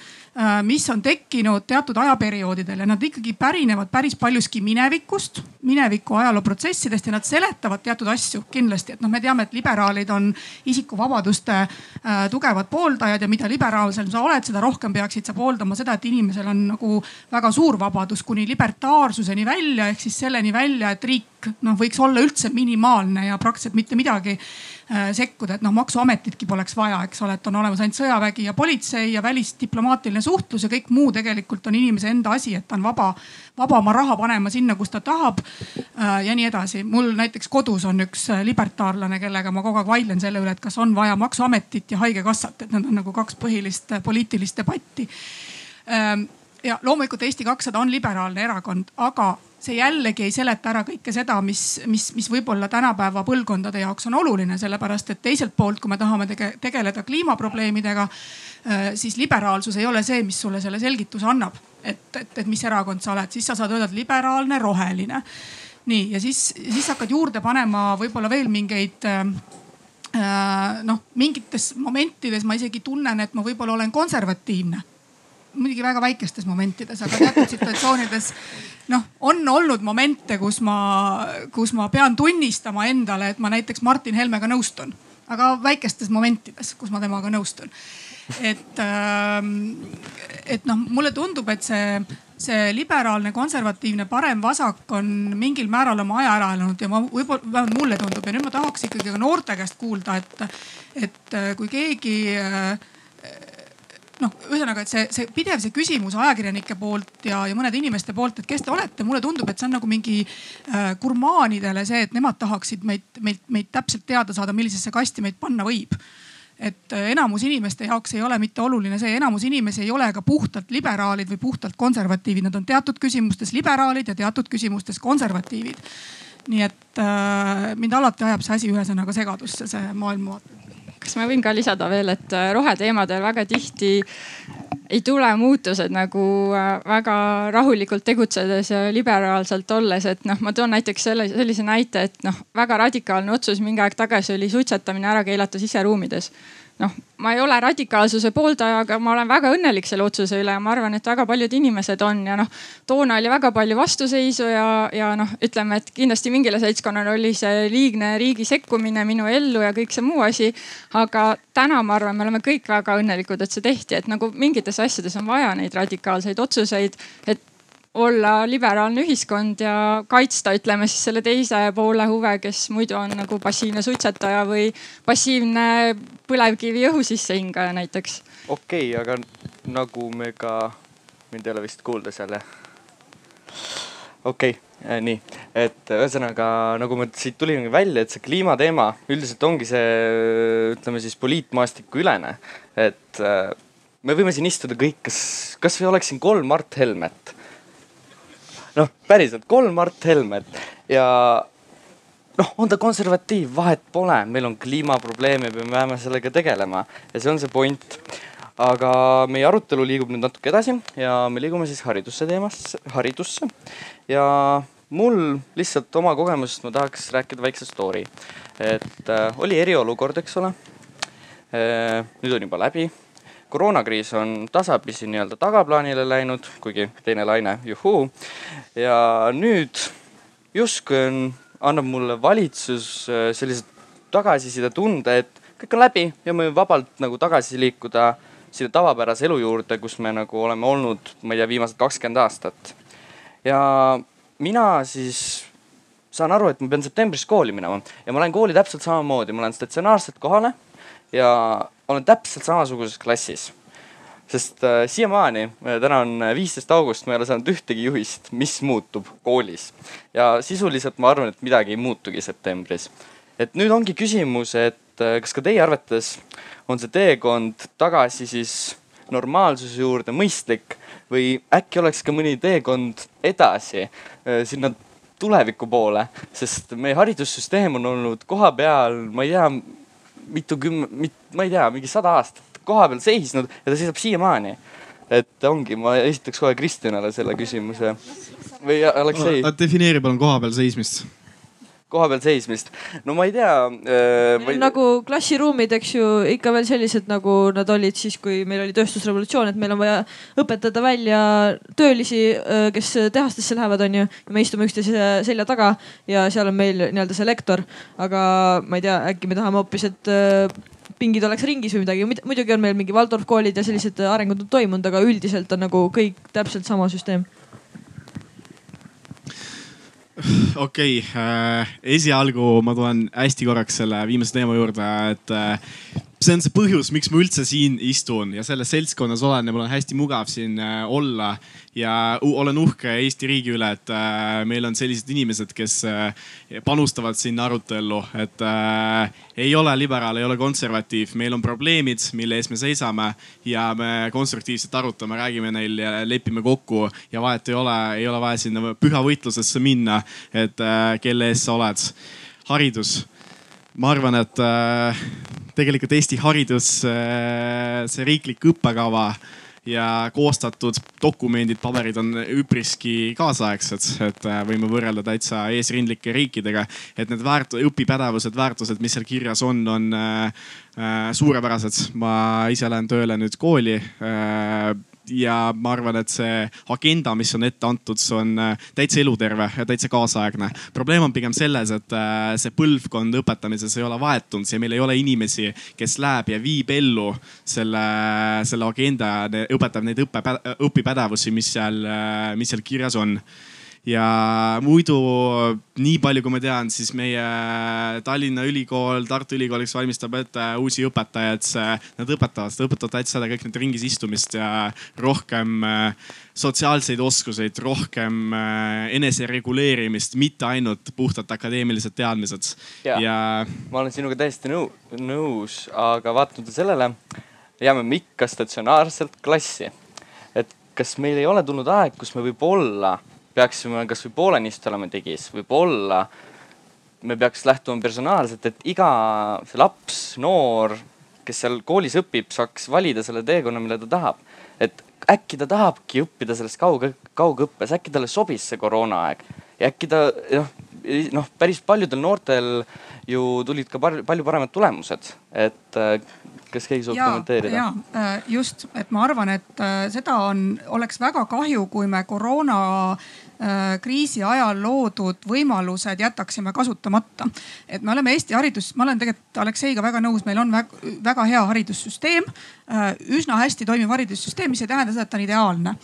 [SPEAKER 4] mis on tekkinud teatud ajaperioodidel ja nad ikkagi pärinevad päris paljuski minevikust, mineviku ajalooprotsessidest ja nad seletavad teatud asju kindlasti. et noh, me teame, et liberaalid on isikuvabaduste äh, tugevad pooldajad ja mida liberaalsem sa oled, seda rohkem peaksid sa pooldama seda, et inimesel on nagu väga suur vabadus kuni libertaarsuseni välja ehk siis selleni välja, et riik noh, võiks olla üldse minimaalne ja praktiliselt mitte midagi äh, sekkuda, et noh, maksuametitki poleks vaja, eks ole, et on olemas ainult sõjavägi ja politsei ja välisdiplomaatiline suhtlus ja kõik muu tegelikult on inimese enda asi, et ta on vaba, vaba oma raha panema sinna, kus ta tahab äh, ja nii edasi. mul näiteks kodus on üks libertaarlane, kellega ma kogu aeg vaidlen selle üle, et kas on vaja maksuametit ja haigekassat, et need on nagu kaks põhilist poliitilist debatti ähm, ja loomulikult Eesti kakssada on liberaalne erakond, aga see jällegi ei seleta ära kõike seda, mis, mis, mis võib-olla tänapäeva põlvkondade jaoks on oluline, sellepärast et teiselt poolt, kui me tahame tege, tegeleda kliimaprobleemidega, äh, siis liberaalsus ei ole see, mis sulle selle selgituse annab. et, et, et mis erakond sa oled, siis sa saad öelda, et liberaalne, roheline. nii ja siis, siis hakkad juurde panema võib-olla veel mingeid äh, äh noh, mingites momentides ma isegi tunnen, et ma võib-olla olen konservatiivne muidugi väga väikestes momentides, aga teatud situatsioonides noh, on olnud momente, kus ma, kus ma pean tunnistama endale, et ma näiteks Martin Helmega nõustun, aga väikestes momentides, kus ma temaga nõustun. et, ähm, et noh, mulle tundub, et see, see liberaalne, konservatiivne, parem-vasak on mingil määral oma aja ära elanud ja ma võib-olla, vähemalt mulle tundub ja nüüd ma tahaks ikkagi ka noorte käest kuulda, et, et äh, kui keegi äh, noh, ühesõnaga, et see, see pidev see küsimus ajakirjanike poolt ja, ja mõnede inimeste poolt, et kes te olete, mulle tundub, et see on nagu mingi äh, gurmaanidele see, et nemad tahaksid meid, meid, meid täpselt teada saada, millisesse kasti meid panna võib. Et äh, enamus inimeste jaoks ei ole mitte oluline see, enamus inimesi ei ole ka puhtalt liberaalid või puhtalt konservatiivid, nad on teatud küsimustes liberaalid ja teatud küsimustes konservatiivid. nii et äh, mind alati ajab see asi ühesõnaga segadusse, see maailmavaate
[SPEAKER 7] kas ma võin ka lisada veel, et äh, roheteemadel väga tihti ei tule muutused nagu äh, väga rahulikult tegutsedes ja liberaalselt olles, et noh, ma toon näiteks selle, sellise näite, et noh, väga radikaalne otsus mingi aeg tagasi oli suitsetamine ära keelata siseruumides noh, ma ei ole radikaalsuse pooldaja, aga ma olen väga õnnelik selle otsuse üle ja ma arvan, et väga paljud inimesed on ja noh, toona oli väga palju vastuseisu ja, ja noh, ütleme, et kindlasti mingile seltskonnale oli see liigne riigi sekkumine minu ellu ja kõik see muu asi. aga täna ma arvan, me oleme kõik väga õnnelikud, et see tehti, et nagu mingites asjades on vaja neid radikaalseid otsuseid, et olla liberaalne ühiskond ja kaitsta, ütleme siis selle teise poole huve, kes muidu on nagu passiivne suitsetaja või passiivne põlevkivi õhu sisse hingaja näiteks.
[SPEAKER 2] okei okay,, aga nagu me ka, mind ei ole vist kuulda seal jah? okei okay, äh,, nii, et ühesõnaga nagu me siit tulime välja, et see kliimateema üldiselt ongi see, ütleme siis poliitmaastiku ülene, et äh, me võime siin istuda kõik, kas, kasvõi oleks siin kolm Mart Helmet noh, päriselt kolm Mart Helmet ja noh, on ta konservatiiv, vahet pole, meil on kliimaprobleem ja me peame sellega tegelema ja see on see point. aga meie arutelu liigub nüüd natuke edasi ja me liigume siis haridusse teemasse, haridusse ja mul lihtsalt oma kogemusest ma tahaks rääkida väikse story. et äh, oli eriolukord, eks ole äh,. nüüd on juba läbi koroonakriis on tasapisi nii-öelda tagaplaanile läinud, kuigi teine laine, juhuu. ja nüüd justkui on, annab mulle valitsus äh, sellise tagasiside tunde, et kõik on läbi ja me vabalt nagu tagasi liikuda sinna tavapärase elu juurde, kus me nagu oleme olnud, ma ei tea, viimased kakskümmend aastat. ja mina siis saan aru, et ma pean septembris kooli minema ja ma lähen kooli täpselt samamoodi, ma lähen statsionaarselt kohale ja olen täpselt samasuguses klassis. sest äh, siiamaani, äh, täna on viisteist august, ma ei ole saanud ühtegi juhist, mis muutub koolis. ja sisuliselt ma arvan, et midagi ei muutugi septembris. et nüüd ongi küsimus, et äh, kas ka teie arvates on see teekond tagasi siis normaalsuse juurde mõistlik või äkki oleks ka mõni teekond edasi äh, sinna tuleviku poole, sest meie haridussüsteem on olnud koha peal, ma ei tea, mitukümmend mit,, ma ei tea, mingi sada aastat koha peal seisnud ja ta seisab siiamaani. et ongi, ma esitaks kohe Kristjanale selle küsimuse või Aleksei.
[SPEAKER 6] defineeri palun koha peal seismist
[SPEAKER 2] koha peal seismist. no ma ei tea
[SPEAKER 3] äh,. Või... nagu klassiruumid, eks ju, ikka veel sellised, nagu nad olid siis, kui meil oli tööstusrevolutsioon, et meil on vaja õpetada välja töölisi, äh, kes tehastesse lähevad, onju. me istume üksteise selja taga ja seal on meil nii-öelda see lektor. aga ma ei tea, äkki me tahame hoopis, et äh, pingid oleks ringis või midagi. muidugi on meil mingi Waldorf koolid ja sellised arengud on toimunud, aga üldiselt on nagu kõik täpselt sama süsteem
[SPEAKER 6] okei okay, äh,, esialgu ma tulen hästi korraks selle viimase teema juurde, et äh, see on see põhjus, miks ma üldse siin istun ja selles seltskonnas olen ja mul on hästi mugav siin äh, olla. ja olen uhke Eesti riigi üle, et äh, meil on sellised inimesed, kes äh, panustavad sinna arutellu, et ei ole liberaal, ei ole konservatiiv, meil on probleemid, mille ees me seisame ja me konstruktiivselt arutame, räägime neil ja lepime kokku ja vahet ei ole, ei ole vaja sinna püha võitlusesse minna, et kelle ees sa oled. haridus ma arvan, et äh, tegelikult Eesti haridus, äh, see riiklik õppekava ja koostatud dokumendid, paberid on üpriski kaasaegsed, et äh, võime võrrelda täitsa eesrindlike riikidega. et need väärt-, õpipädevused, väärtused, mis seal kirjas on, on äh, suurepärased. ma ise lähen tööle nüüd kooli äh, ja ma arvan, et see agenda, mis on ette antud, see on äh, täitsa eluterve ja täitsa kaasaegne. probleem on pigem selles, et äh, see põlvkond õpetamises ei ole vahetunud ja meil ei ole inimesi, kes läheb ja viib ellu selle, selle agenda ja õpetab neid õppe, õpipädevusi, mis seal, äh, mis seal kirjas on ja muidu nii palju, kui ma tean, siis meie Tallinna Ülikool, Tartu Ülikool, kes valmistab ette uusi õpetajaid, nad õpetavad seda, õpetavad täitsa seda kõik need ringis istumist ja rohkem äh, sotsiaalseid oskuseid, rohkem äh, enesereguleerimist, mitte ainult puhtalt akadeemilised teadmised.
[SPEAKER 2] ja, ja... ma olen sinuga täiesti nõu, nõus, aga vaatamata sellele jääme me ikka statsionaarselt klassi. et kas meil ei ole tulnud aeg, kus me võib-olla peaksime kasvõi poolenisti olema digis, võib-olla me peaks lähtuma personaalselt, et iga see laps, noor, kes seal koolis õpib, saaks valida selle teekonna, mille ta tahab. et äkki ta tahabki õppida selles kaug, kaugõppes, äkki talle sobis see koroonaaeg ja äkki ta noh, noh, päris paljudel noortel ju tulid ka palju paremad tulemused, et kas keegi soovib kommenteerida?
[SPEAKER 4] ja äh, just, et ma arvan, et äh, seda on, oleks väga kahju, kui me koroona äh, kriisi ajal loodud võimalused jätaksime kasutamata. et me oleme Eesti haridus, ma olen tegelikult Alekseiga väga nõus, meil on väga, väga hea haridussüsteem. üsna hästi toimiv haridussüsteem, mis ei tähenda seda, et ta on ideaalne.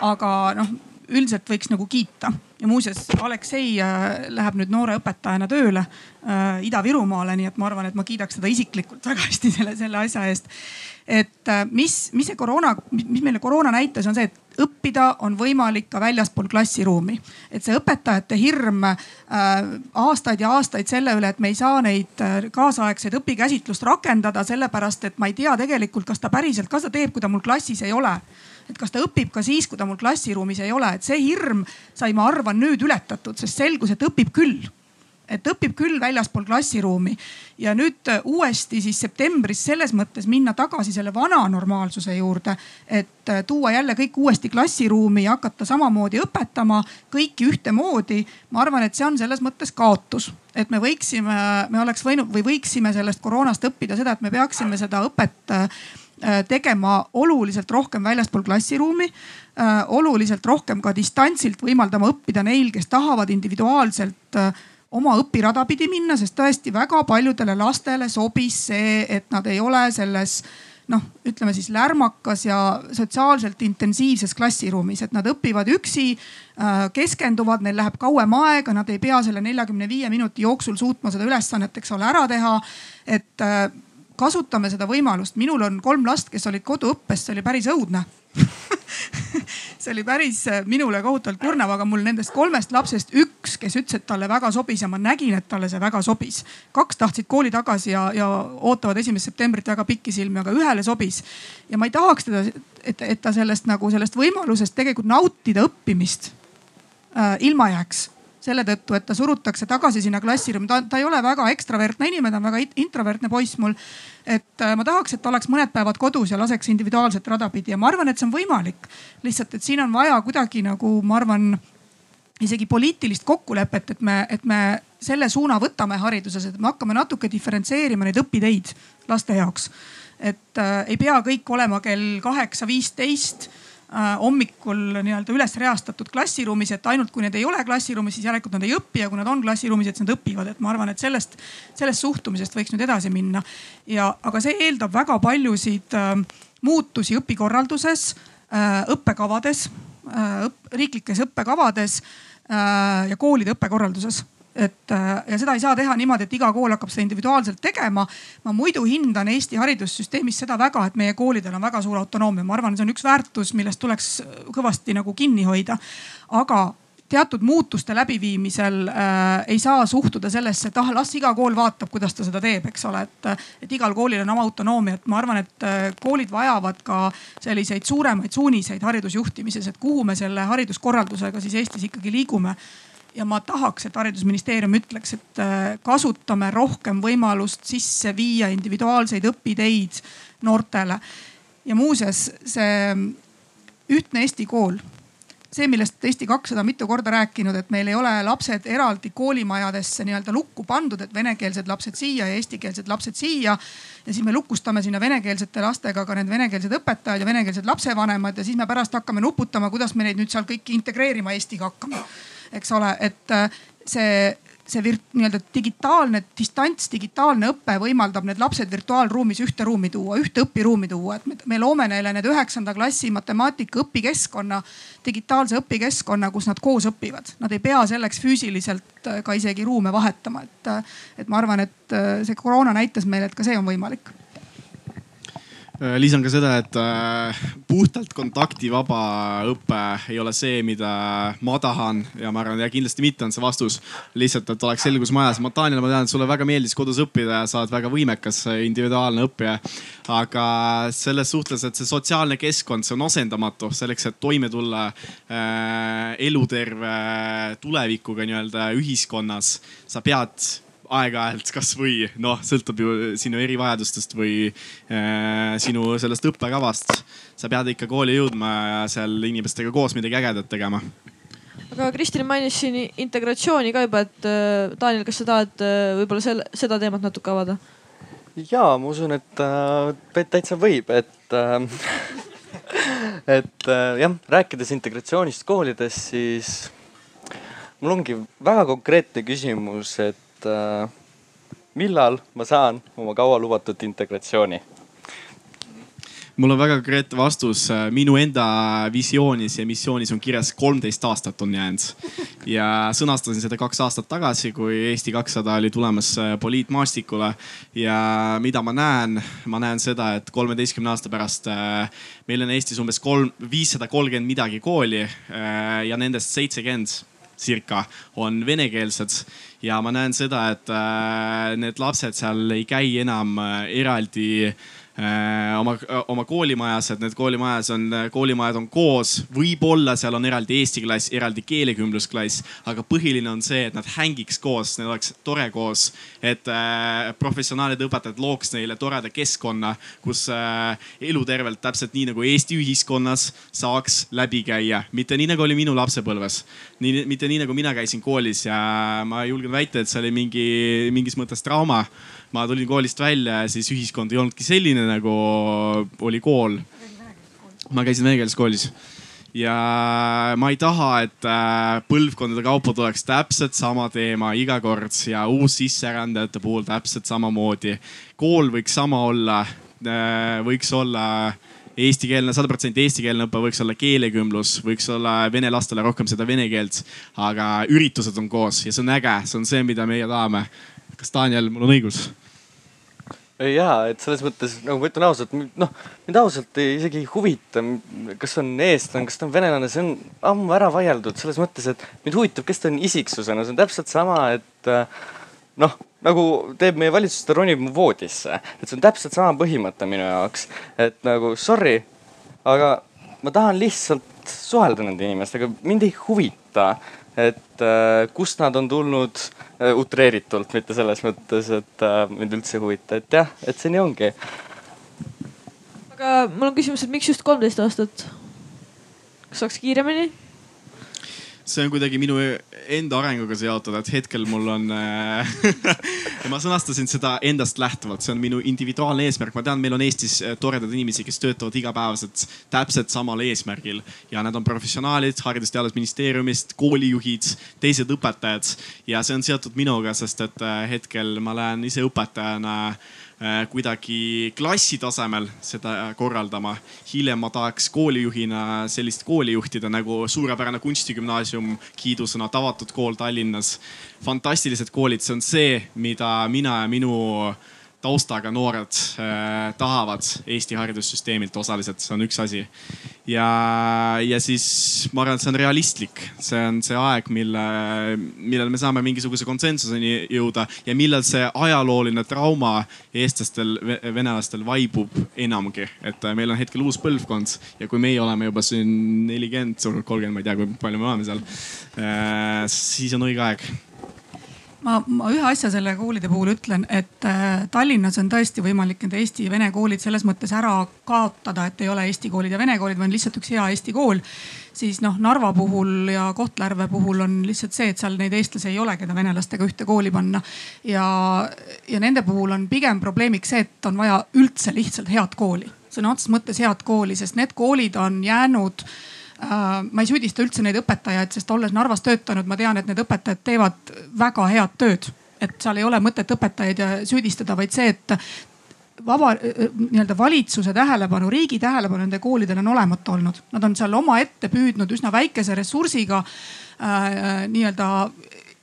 [SPEAKER 4] aga noh üldiselt võiks nagu kiita. ja muuseas, Aleksei äh, läheb nüüd noore õpetajana tööle äh, Ida-Virumaale, nii et ma arvan, et ma kiidaks teda isiklikult [laughs] väga hästi selle, selle asja eest. et äh, mis, mis see koroona, mis meile koroona näitas, on see, et õppida on võimalik ka väljaspool klassiruumi. et see õpetajate hirm äh, aastaid ja aastaid selle üle, et me ei saa neid äh, kaasaegseid õpikäsitlust rakendada, sellepärast et ma ei tea tegelikult, kas ta päriselt, kas ta teeb, kui ta mul klassis ei ole et kas ta õpib ka siis, kui ta mul klassiruumis ei ole, et see hirm sai, ma arvan, nüüd ületatud, sest selgus, et õpib küll. Et õpib küll väljaspool klassiruumi. Ja nüüd äh, uuesti siis septembris selles mõttes minna tagasi selle vana normaalsuse juurde, et äh, tuua jälle kõik uuesti klassiruumi ja hakata samamoodi õpetama kõiki ühtemoodi. ma arvan, et see on selles mõttes kaotus, et me võiksime, me oleks võinud või võiksime sellest koroonast õppida seda, et me peaksime seda õpet äh, tegema oluliselt rohkem väljaspool klassiruumi, äh, oluliselt rohkem ka distantsilt võimaldama õppida neil, kes tahavad individuaalselt äh, oma õpirada pidi minna, sest tõesti väga paljudele lastele sobis see, et nad ei ole selles noh, ütleme siis lärmakas ja sotsiaalselt intensiivses klassiruumis, et nad õpivad üksi, keskenduvad, neil läheb kauem aega, nad ei pea selle neljakümne viie minuti jooksul suutma seda ülesannet, eks ole, ära teha. et kasutame seda võimalust, minul on kolm last, kes olid koduõppes, see oli päris õudne [laughs] see oli päris äh, minule kohutavalt kurnav, aga mul nendest kolmest lapsest üks, kes ütles, et talle väga sobis ja ma nägin, et talle see väga sobis. kaks tahtsid kooli tagasi ja, ja ootavad esimest septembrit väga pikisilmi, aga ühele sobis. ja ma ei tahaks teda, et, et ta sellest nagu sellest võimalusest tegelikult nautida õppimist äh, ilma jääks selle tõttu, et ta surutakse tagasi sinna klassiruumi, ta, ta ei ole väga ekstravertne inimene, ta on väga introvertne poiss mul. et äh, ma tahaks, et ta oleks mõned päevad kodus ja laseks individuaalset rada pidi ja ma arvan, et see on võimalik. lihtsalt, et siin on vaja kuidagi nagu ma arvan isegi poliitilist kokkulepet, et me, et me selle suuna võtame hariduses, et me hakkame natuke diferentseerima neid õpiteid laste jaoks. et äh, ei pea kõik olema kell kaheksa, viisteist hommikul nii-öelda üles reastatud klassiruumis, et ainult kui need ei ole klassiruumis, siis järelikult nad ei õpi ja kui nad on klassiruumis, et siis nad õpivad, et ma arvan, et sellest, sellest suhtumisest võiks nüüd edasi minna. ja, aga see eeldab väga paljusid äh, muutusi õpikorralduses äh,, õppekavades äh,, õpp, riiklikes õppekavades ja koolide õppekorralduses et ja seda ei saa teha niimoodi, et iga kool hakkab seda individuaalselt tegema. ma muidu hindan Eesti haridussüsteemis seda väga, et meie koolidel on väga suur autonoomia, ma arvan, see on üks väärtus, millest tuleks kõvasti nagu kinni hoida. aga teatud muutuste läbiviimisel äh, ei saa suhtuda sellesse, et ah las iga kool vaatab, kuidas ta seda teeb, eks ole, et, et igal koolil on oma autonoomia, et ma arvan, et äh, koolid vajavad ka selliseid suuremaid suuniseid haridusjuhtimises, et kuhu me selle hariduskorraldusega siis Eestis ikkagi liigume ja ma tahaks, et haridusministeerium ütleks, et äh, kasutame rohkem võimalust sisse viia individuaalseid õpiteid noortele. ja muuseas, see ühtne Eesti kool see, millest Eesti kakssada mitu korda rääkinud, et meil ei ole lapsed eraldi koolimajadesse nii-öelda lukku pandud, et venekeelsed lapsed siia ja eestikeelsed lapsed siia. ja siis me lukustame sinna venekeelsete lastega ka need venekeelsed õpetajad ja venekeelsed lapsevanemad ja siis me pärast hakkame nuputama, kuidas me neid nüüd seal kõiki integreerima Eestiga hakkame. Eks ole, et äh, see see virt-, nii-öelda digitaalne distants, digitaalne õpe võimaldab need lapsed virtuaalruumis ühte ruumi tuua, ühte õpiruumi tuua, et me, me loome neile need üheksanda klassi matemaatika õpikeskkonna, digitaalse õpikeskkonna, kus nad koos õpivad. Nad ei pea selleks füüsiliselt äh, ka isegi ruume vahetama, et, äh, et ma arvan, et see koroona näitas meile, et ka see on võimalik
[SPEAKER 6] lisan ka seda, et äh, puhtalt kontaktivaba õpe ei ole see, mida ma tahan ja ma arvan, ja kindlasti mitte on see vastus. lihtsalt, et oleks selgus majas. Daniel, ma tean, et sulle väga meeldis kodus õppida ja sa oled väga võimekas individuaalne õppija. aga selles suhtes, et see sotsiaalne keskkond, see on asendamatu selleks, et toime tulla äh, eluterve tulevikuga nii-öelda ühiskonnas. sa pead aeg-ajalt kasvõi noh, sõltub ju sinu erivajadustest või äh, sinu sellest õppekavast. sa pead ikka kooli jõudma ja seal inimestega koos midagi ägedat tegema.
[SPEAKER 3] aga Kristin mainis siin integratsiooni ka juba, et äh, Daniel, kas sa tahad äh, võib-olla selle, seda teemat natuke avada?
[SPEAKER 2] ja ma usun, et äh, täitsa võib, et äh, [laughs] et äh, jah, rääkides integratsioonist koolides, siis mul ongi väga konkreetne küsimus, et et äh, millal ma saan oma kaua lubatud integratsiooni?
[SPEAKER 6] mul on väga konkreetne vastus. minu enda visioonis ja missioonis on kirjas kolmteist aastat on jäänud. ja sõnastasin seda kaks aastat tagasi, kui Eesti kakssada oli tulemas äh, poliitmaastikule. ja mida ma näen, ma näen seda, et kolmeteistkümne aasta pärast äh, meil on Eestis umbes kolm, viissada kolmkümmend midagi kooli ja nendest seitsekümmend circa on venekeelsed ja ma näen seda, et äh, need lapsed seal ei käi enam äh, eraldi oma, oma koolimajas, et need koolimajas on, koolimajad on koos, võib-olla seal on eraldi eesti klass, eraldi keelekümblusklass, aga põhiline on see, et nad hängiks koos, neil oleks tore koos. et äh, professionaalid õpetajad looks neile toreda keskkonna, kus äh, elutervelt täpselt nii nagu Eesti ühiskonnas saaks läbi käia, mitte nii nagu oli minu lapsepõlves. nii, mitte nii nagu mina käisin koolis ja ma julgen väita, et see oli mingi, mingis mõttes trauma ma tulin koolist välja ja siis ühiskond ei olnudki selline, nagu oli kool. ma käisin venekeelses koolis ja ma ei taha, et äh, põlvkondade kaupa tuleks täpselt sama teema iga kord ja uussisserändajate puhul täpselt samamoodi. kool võiks sama olla, äh, võiks olla eestikeelne, sada protsenti eestikeelne õpe, võiks olla keelekümblus, võiks olla vene lastele rohkem seda vene keelt. aga üritused on koos ja see on äge, see on see, mida meie tahame. kas Daniel, mul on õigus?
[SPEAKER 2] Ja, et selles mõttes nagu ma ütlen ausalt, noh mind ausalt ei, isegi ei huvita, kas on eestlane, kas ta on venelane, see on ammu ära vaieldud selles mõttes, et mind huvitab, kes ta on isiksusena, see on täpselt sama, et äh, noh, nagu teeb meie valitsus, ta ronib mu voodisse, et see on täpselt sama põhimõte minu jaoks, et nagu sorry, aga ma tahan lihtsalt suhelda nende inimestega, mind ei huvita et äh, kust nad on tulnud äh, utreeritult, mitte selles mõttes, et äh, mind üldse ei huvita, et jah, et see nii ongi.
[SPEAKER 3] aga mul on küsimus, et miks just kolmteist aastat? kas saaks kiiremini?
[SPEAKER 6] See on kuidagi minu enda arenguga seotud, et hetkel mul on äh, [laughs] ma sõnastasin seda endast lähtuvalt, see on minu individuaalne eesmärk. ma tean, meil on Eestis äh, toredad inimesi, kes töötavad igapäevaselt täpselt samal eesmärgil ja nad on professionaalid Haridus-Teadusministeeriumist, koolijuhid, teised õpetajad ja see on seotud minuga, sest et äh, hetkel ma lähen ise õpetajana äh, kuidagi klassi tasemel seda korraldama. hiljem ma tahaks koolijuhina sellist kooli juhtida nagu suurepärane kunstigümnaasium, kiidusõna Tavatud kool Tallinnas. fantastilised koolid, see on see, mida mina ja minu taustaga noored äh, tahavad Eesti haridussüsteemilt osaliselt, see on üks asi. ja, ja siis ma arvan, et see on realistlik, see on see aeg, mille, millal me saame mingisuguse konsensuseni jõuda ja millal see ajalooline trauma eestlastel, venelastel vaibub enamgi. et äh, meil on hetkel uus põlvkond ja kui meie oleme juba siin nelikümmend, kolmkümmend, ma ei tea, kui palju me oleme seal äh,, siis on õige aeg
[SPEAKER 4] ma, ma ühe asja selle koolide puhul ütlen, et äh, Tallinnas on tõesti võimalik need eesti ja vene koolid selles mõttes ära kaotada, et ei ole eesti koolid ja vene koolid, vaid lihtsalt üks hea eesti kool. siis noh, Narva puhul ja Kohtla-Järve puhul on lihtsalt see, et seal neid eestlasi ei ole, keda venelastega ühte kooli panna. ja, ja nende puhul on pigem probleemiks see, et on vaja üldse lihtsalt head kooli, sõna otseses mõttes head kooli, sest need koolid on jäänud Äh, ma ei süüdista üldse neid õpetajaid, sest olles Narvas töötanud, ma tean, et need õpetajad teevad väga head tööd. et seal ei ole mõtet õpetajaid süüdistada, vaid see, et vaba nii-öelda valitsuse tähelepanu, riigi tähelepanu nende koolidel on olematu olnud. Nad on seal omaette püüdnud üsna väikese ressursiga äh, nii-öelda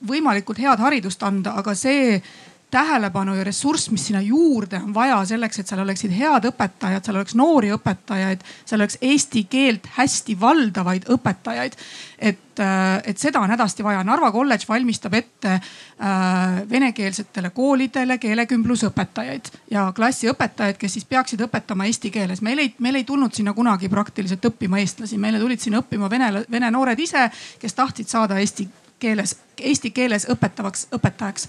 [SPEAKER 4] võimalikult head haridust anda, aga see tähelepanu ja ressurss, mis sinna juurde on vaja selleks, et seal oleksid head õpetajad, seal oleks noori õpetajaid, seal oleks eesti keelt hästi valdavaid õpetajaid. et, äh, et seda on hädasti vaja. Narva kolledž valmistab ette äh, venekeelsetele koolidele keelekümblusõpetajaid ja klassiõpetajaid, kes siis peaksid õpetama eesti keeles. meil ei, meil ei tulnud sinna kunagi praktiliselt õppima eestlasi, meile tulid sinna õppima vene, vene noored ise, kes tahtsid saada eesti keeles, eesti keeles õpetavaks õpetajaks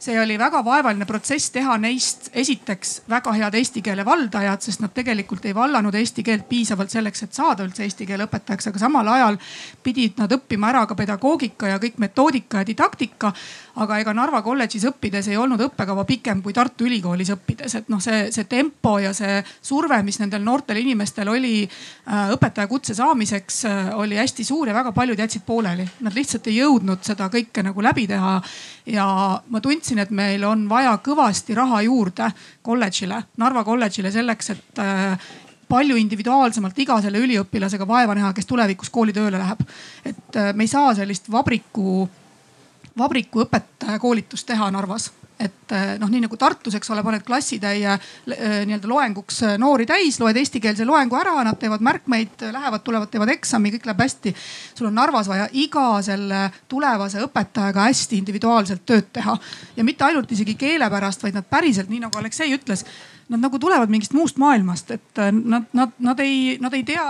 [SPEAKER 4] see oli väga vaevaline protsess teha neist esiteks väga head eesti keele valdajad, sest nad tegelikult ei vallanud eesti keelt piisavalt selleks, et saada üldse eesti keele õpetajaks, aga samal ajal pidid nad õppima ära ka pedagoogika ja kõik metoodika ja didaktika aga ega Narva kolledžis õppides ei olnud õppekava pikem kui Tartu Ülikoolis õppides, et noh, see, see tempo ja see surve, mis nendel noortel inimestel oli äh, õpetajakutse saamiseks, äh, oli hästi suur ja väga paljud jätsid pooleli. Nad lihtsalt ei jõudnud seda kõike nagu läbi teha. ja ma tundsin, et meil on vaja kõvasti raha juurde kolledžile, Narva kolledžile selleks, et äh, palju individuaalsemalt iga selle üliõpilasega vaeva näha, kes tulevikus kooli tööle läheb. et me ei saa sellist vabriku vabrikuõpetaja koolitust teha Narvas et eh, noh, nii nagu Tartus, eks ole, paned klassitäie eh, nii-öelda loenguks eh, noori täis, loed eestikeelse loengu ära, nad teevad märkmeid, lähevad, tulevad, teevad eksami, kõik läheb hästi. sul on Narvas vaja iga selle tulevase õpetajaga hästi individuaalselt tööd teha ja mitte ainult isegi keele pärast, vaid nad päriselt, nii nagu Aleksei ütles, nad nagu tulevad mingist muust maailmast, et nad, nad, nad ei, nad ei tea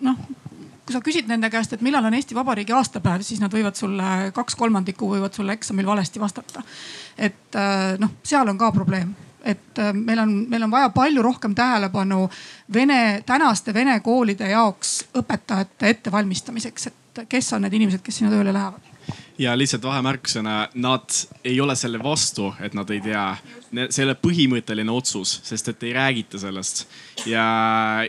[SPEAKER 4] noh kui sa küsid nende käest, et millal on Eesti Vabariigi aastapäev, siis nad võivad sulle kaks kolmandikku võivad sulle eksamil valesti vastata. et äh, noh, seal on ka probleem. Et äh, meil on, meil on vaja palju rohkem tähelepanu vene, tänaste vene koolide jaoks õpetajate ettevalmistamiseks, et kes on need inimesed, kes sinna tööle lähevad
[SPEAKER 6] ja lihtsalt vahemärkusena, nad ei ole selle vastu, et nad ei tea. see ei ole põhimõtteline otsus, sest et ei räägita sellest. ja,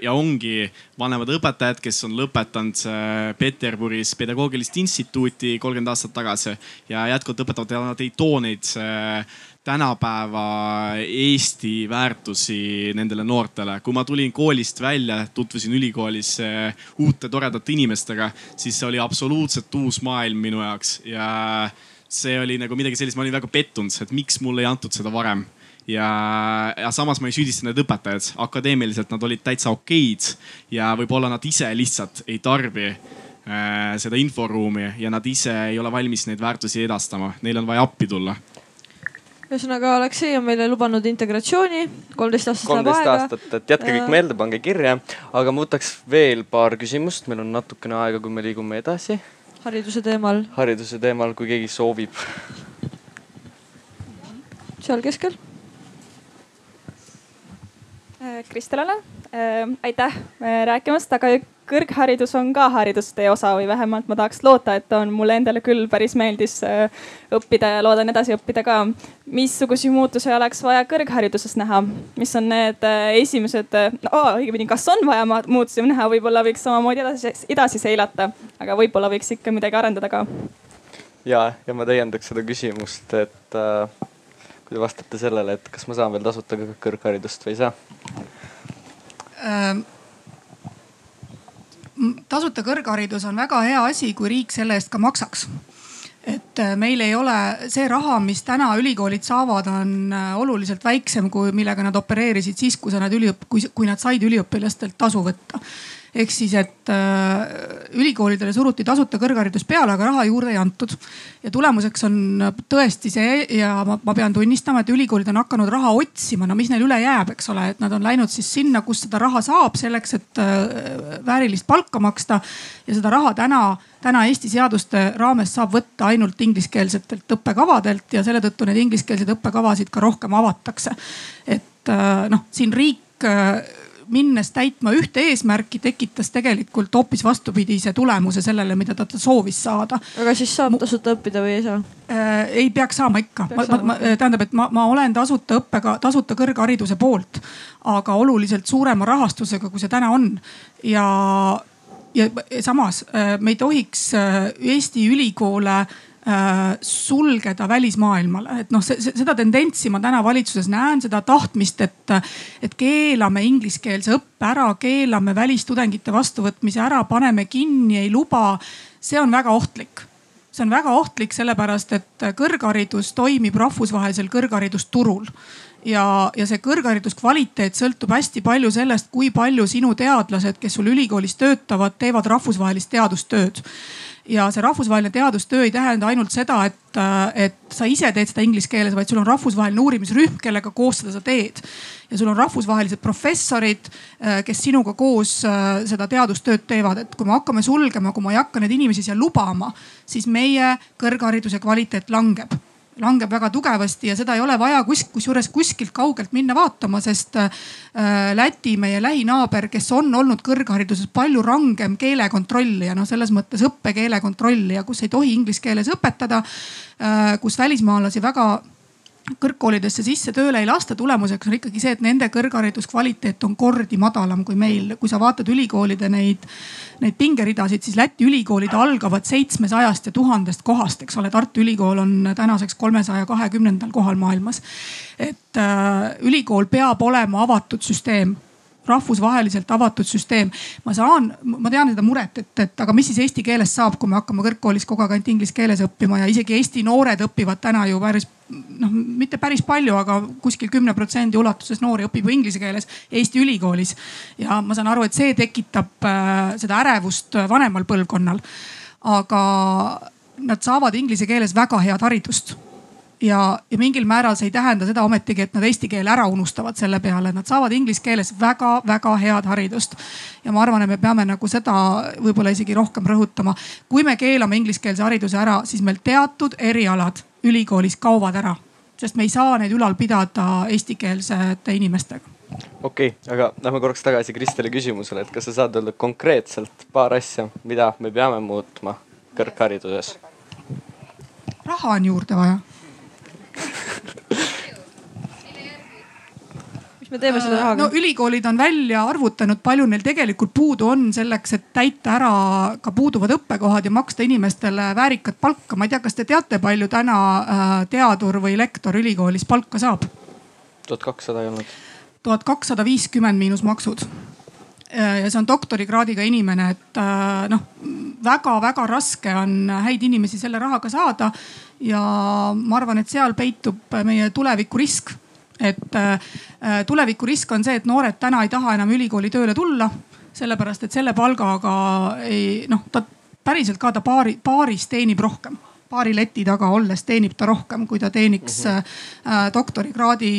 [SPEAKER 6] ja ongi vanemad õpetajad, kes on lõpetanud äh, Peterburis pedagoogilist instituuti kolmkümmend aastat tagasi ja jätkuvalt õpetavad ja nad ei too neid äh, tänapäeva Eesti väärtusi nendele noortele. kui ma tulin koolist välja, tutvusin ülikoolis eh, uute toredate inimestega, siis see oli absoluutselt uus maailm minu jaoks. Ja see oli nagu midagi sellist, ma olin väga pettunud, et miks mulle ei antud seda varem. Ja, ja samas ma ei süüdista neid õpetajaid, akadeemiliselt nad olid täitsa okeid ja võib-olla nad ise lihtsalt ei tarbi äh, seda inforuumi ja nad ise ei ole valmis neid väärtusi edastama, neil on vaja appi tulla
[SPEAKER 3] ühesõnaga Aleksei on meile lubanud integratsiooni, kolmteist aastat
[SPEAKER 2] läheb aega. kolmteist aastat, et jätke kõik meelde, pange kirja. aga ma võtaks veel paar küsimust, meil on natukene aega, kui me liigume edasi.
[SPEAKER 3] hariduse teemal.
[SPEAKER 2] hariduse teemal, kui keegi soovib.
[SPEAKER 3] seal keskel.
[SPEAKER 10] Kristelale äh, aitäh äh, rääkimast, aga kõrgharidus on ka haridustee osa või vähemalt ma tahaks loota, et on. mulle endale küll päris meeldis äh, õppida ja loodan edasi õppida ka. missuguseid muutusi oleks vaja kõrghariduses näha, mis on need äh, esimesed no,, õigemini, kas on vaja muutusi näha, võib-olla võiks samamoodi edasi, edasi seilata, aga võib-olla võiks ikka midagi arendada ka.
[SPEAKER 2] ja, ja ma täiendaks seda küsimust, et äh, kui te vastate sellele, et kas ma saan veel tasuta kõrgharidust või ei saa
[SPEAKER 4] ähm,? Tasuta kõrgharidus on väga hea asi, kui riik selle eest ka maksaks. Et äh, meil ei ole see raha, mis täna ülikoolid saavad, on äh, oluliselt väiksem kui millega nad opereerisid siis, kui sa nad üliõp-, kui, kui nad said üliõpilastelt tasu võtta ehk siis, et äh, ülikoolidele suruti tasuta kõrgharidus peale, aga raha juurde ei antud. ja tulemuseks on tõesti see ja ma, ma pean tunnistama, et ülikoolid on hakanud raha otsima, no mis neil üle jääb, eks ole, et nad on läinud siis sinna, kus seda raha saab selleks, et äh, väärilist palka maksta. ja seda raha täna, täna Eesti seaduste raames saab võtta ainult ingliskeelsetelt õppekavadelt ja selle tõttu neid ingliskeelseid õppekavasid ka rohkem avatakse. et äh, noh, siin riik minnes täitma ühte eesmärki, tekitas tegelikult hoopis vastupidise tulemuse sellele, mida ta soovis saada.
[SPEAKER 3] aga siis saab tasuta õppida või ei saa
[SPEAKER 4] äh,? ei peaks saama ikka. tähendab, et ma, ma olen tasuta õppega, tasuta kõrghariduse poolt, aga oluliselt suurema rahastusega, kui see täna on. ja, ja samas äh, me ei tohiks äh, Eesti ülikoole sulgeda välismaailmale, et noh, seda tendentsi ma täna valitsuses näen, seda tahtmist, et, et keelame ingliskeelse õppe ära, keelame välistudengite vastuvõtmise ära, paneme kinni, ei luba. see on väga ohtlik see on väga ohtlik, sellepärast et kõrgharidus toimib rahvusvahelisel kõrgharidusturul ja, ja see kõrghariduskvaliteet sõltub hästi palju sellest, kui palju sinu teadlased, kes sul ülikoolis töötavad, teevad rahvusvahelist teadustööd. Ja see rahvusvaheline teadustöö ei tähenda ainult seda, et, et sa ise teed seda inglise keeles, vaid sul on rahvusvaheline uurimisrühm, kellega koos seda sa teed. ja sul on rahvusvahelised professorid, kes sinuga koos seda teadustööd teevad, et kui me hakkame sulgema, kui ma ei hakka neid inimesi siia lubama, siis meie kõrghariduse kvaliteet langeb langeb väga tugevasti ja seda ei ole vaja kus, kusjuures kuskilt kaugelt minna vaatama, sest äh, Läti, meie lähinaaber, kes on olnud kõrghariduses palju rangem keelekontrollija, noh selles mõttes õppekeele kontrollija, kus ei tohi inglise keeles õpetada, äh, kus välismaalasi väga kõrgkoolidesse sisse tööle ei lasta, tulemuseks on ikkagi see, et nende kõrghariduskvaliteet on kordi madalam kui meil. kui sa vaatad ülikoolide neid, neid pingeridasid, siis Läti ülikoolid algavad seitsmesajast ja tuhandest kohast, eks ole. Tartu Ülikool on tänaseks kolmesaja kahekümnendal kohal maailmas. et äh, ülikool peab olema avatud süsteem rahvusvaheliselt avatud süsteem. ma saan, ma tean seda muret, et, et aga mis siis eesti keeles saab, kui me hakkame kõrgkoolis kogu aeg ainult inglise keeles õppima ja isegi Eesti noored õpivad täna ju päris noh, mitte päris palju, aga kuskil kümne protsendi ulatuses noori õpib inglise keeles Eesti ülikoolis. ja ma saan aru, et see tekitab äh, seda ärevust vanemal põlvkonnal. aga nad saavad inglise keeles väga head haridust ja, ja mingil määral see ei tähenda seda ometigi, et nad eesti keele ära unustavad selle peale, nad saavad inglise keeles väga-väga head haridust. ja ma arvan, et me peame nagu seda võib-olla isegi rohkem rõhutama. kui me keelame ingliskeelse hariduse ära, siis meil teatud erialad ülikoolis kaovad ära, sest me ei saa neid ülal pidada eestikeelsete inimestega
[SPEAKER 2] okei okay,, aga lähme korraks tagasi Kristeli küsimusele, et kas sa saad öelda konkreetselt paar asja, mida me peame muutma kõrghariduses?
[SPEAKER 4] raha on juurde vaja
[SPEAKER 3] me teeme selle rahaga?
[SPEAKER 4] no ülikoolid on välja arvutanud, palju neil tegelikult puudu on selleks, et täita ära ka puuduvad õppekohad ja maksta inimestele väärikat palka. ma ei tea, kas te teate, palju täna äh, teadur või lektor ülikoolis palka saab?
[SPEAKER 2] tuhat kakssada ei olnud?
[SPEAKER 4] tuhat kakssada viiskümmend miinus maksud äh, ja see on doktorikraadiga inimene, et äh, noh, väga-väga raske on häid inimesi selle rahaga saada ja ma arvan, et seal peitub meie tulevikurisk. et äh, tulevikurisk on see, et noored täna ei taha enam ülikooli tööle tulla, sellepärast et selle palgaga ei noh, ta päriselt ka ta paari, paaris teenib rohkem paari leti taga olles teenib ta rohkem, kui ta teeniks mm -hmm. doktorikraadi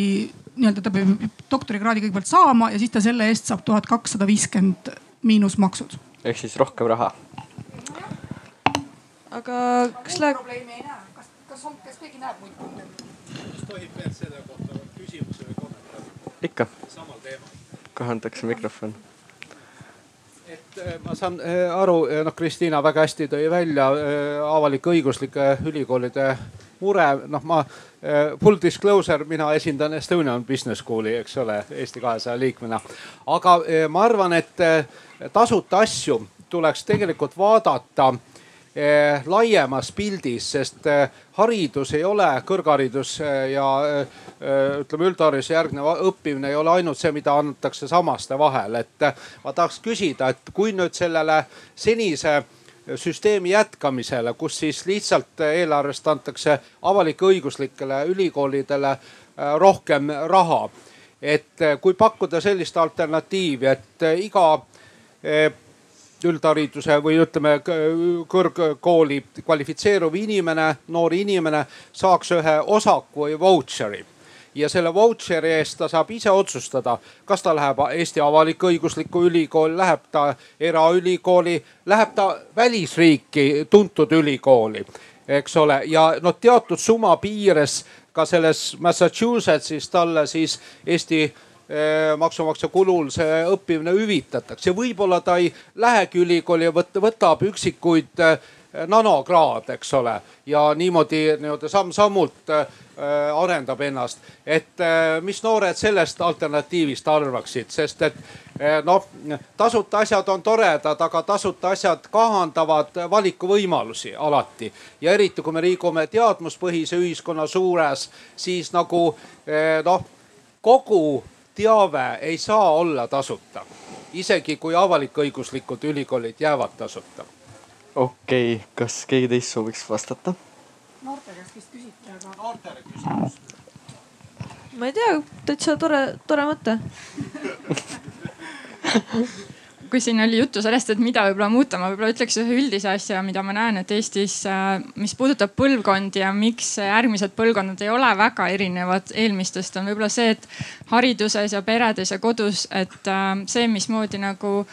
[SPEAKER 4] nii-öelda ta peab doktorikraadi kõigepealt saama ja siis ta selle eest saab tuhat kakssada viiskümmend miinusmaksud.
[SPEAKER 2] ehk siis rohkem raha.
[SPEAKER 3] aga kas läheb?
[SPEAKER 4] probleemi ei näe kas on, kas keegi näeb muid punkte?
[SPEAKER 8] kas tohib veel selle kohta küsimuse või kommentaari?
[SPEAKER 2] ikka.
[SPEAKER 8] samal teemal.
[SPEAKER 2] kohe antakse mikrofon
[SPEAKER 8] et äh, ma saan äh, aru, äh, noh, Kristiina väga hästi tõi välja avalik-õiguslike ülikoolide mure, noh ma full disclosure, mina esindan Estonian Business School'i, eks ole, Eesti kahesaja liikmena. aga ma arvan, et tasuta asju tuleks tegelikult vaadata laiemas pildis, sest haridus ei ole kõrgharidus ja ütleme, üldhariduse järgnev õppimine ei ole ainult see, mida antakse sammaste vahel, et ma tahaks küsida, et kui nüüd sellele senise süsteemi jätkamisele, kus siis lihtsalt eelarvest antakse avalik-õiguslikele ülikoolidele rohkem raha. et kui pakkuda sellist alternatiivi, et iga üldhariduse või ütleme kõrgkooli kvalifitseeruv inimene, noor inimene saaks ühe osaku või vautšeri ja selle vautšeri eest ta saab ise otsustada, kas ta läheb Eesti avalik-õiguslikku ülikooli, läheb ta eraülikooli, läheb ta välisriiki tuntud ülikooli, eks ole, ja noh, teatud summa piires ka selles Massachusettsis talle siis Eesti maksumaksja kulul see õppimine hüvitatakse. võib-olla ta ei lähegi ülikooli ja võtab üksikuid eh, nanokraad, eks ole, ja niimoodi nii-öelda samm-sammult Äh, arendab ennast. et äh, mis noored sellest alternatiivist arvaksid, sest et äh, noh, tasuta asjad on toredad, aga tasuta asjad kahandavad valikuvõimalusi alati. ja eriti kui me liigume teadmuspõhise ühiskonna suures, siis nagu noh, kogu teave ei saa olla tasuta. isegi kui avalik-õiguslikud ülikoolid jäävad tasuta.
[SPEAKER 2] okei okay,, kas keegi teist sooviks vastata?
[SPEAKER 4] noorte käest vist küsiti, aga.
[SPEAKER 8] noortele küsimus.
[SPEAKER 3] ma ei tea, täitsa tore, tore mõte [laughs]
[SPEAKER 7] kui siin oli juttu sellest, et mida võib-olla muuta, ma võib-olla ütleks ühe üldise asja, mida ma näen, et Eestis, äh, mis puudutab põlvkondi ja miks järgmised põlvkonnad ei ole väga erinevad eelmistest, on võib-olla see, et hariduses ja peredes ja kodus, et äh, see, mismoodi nagu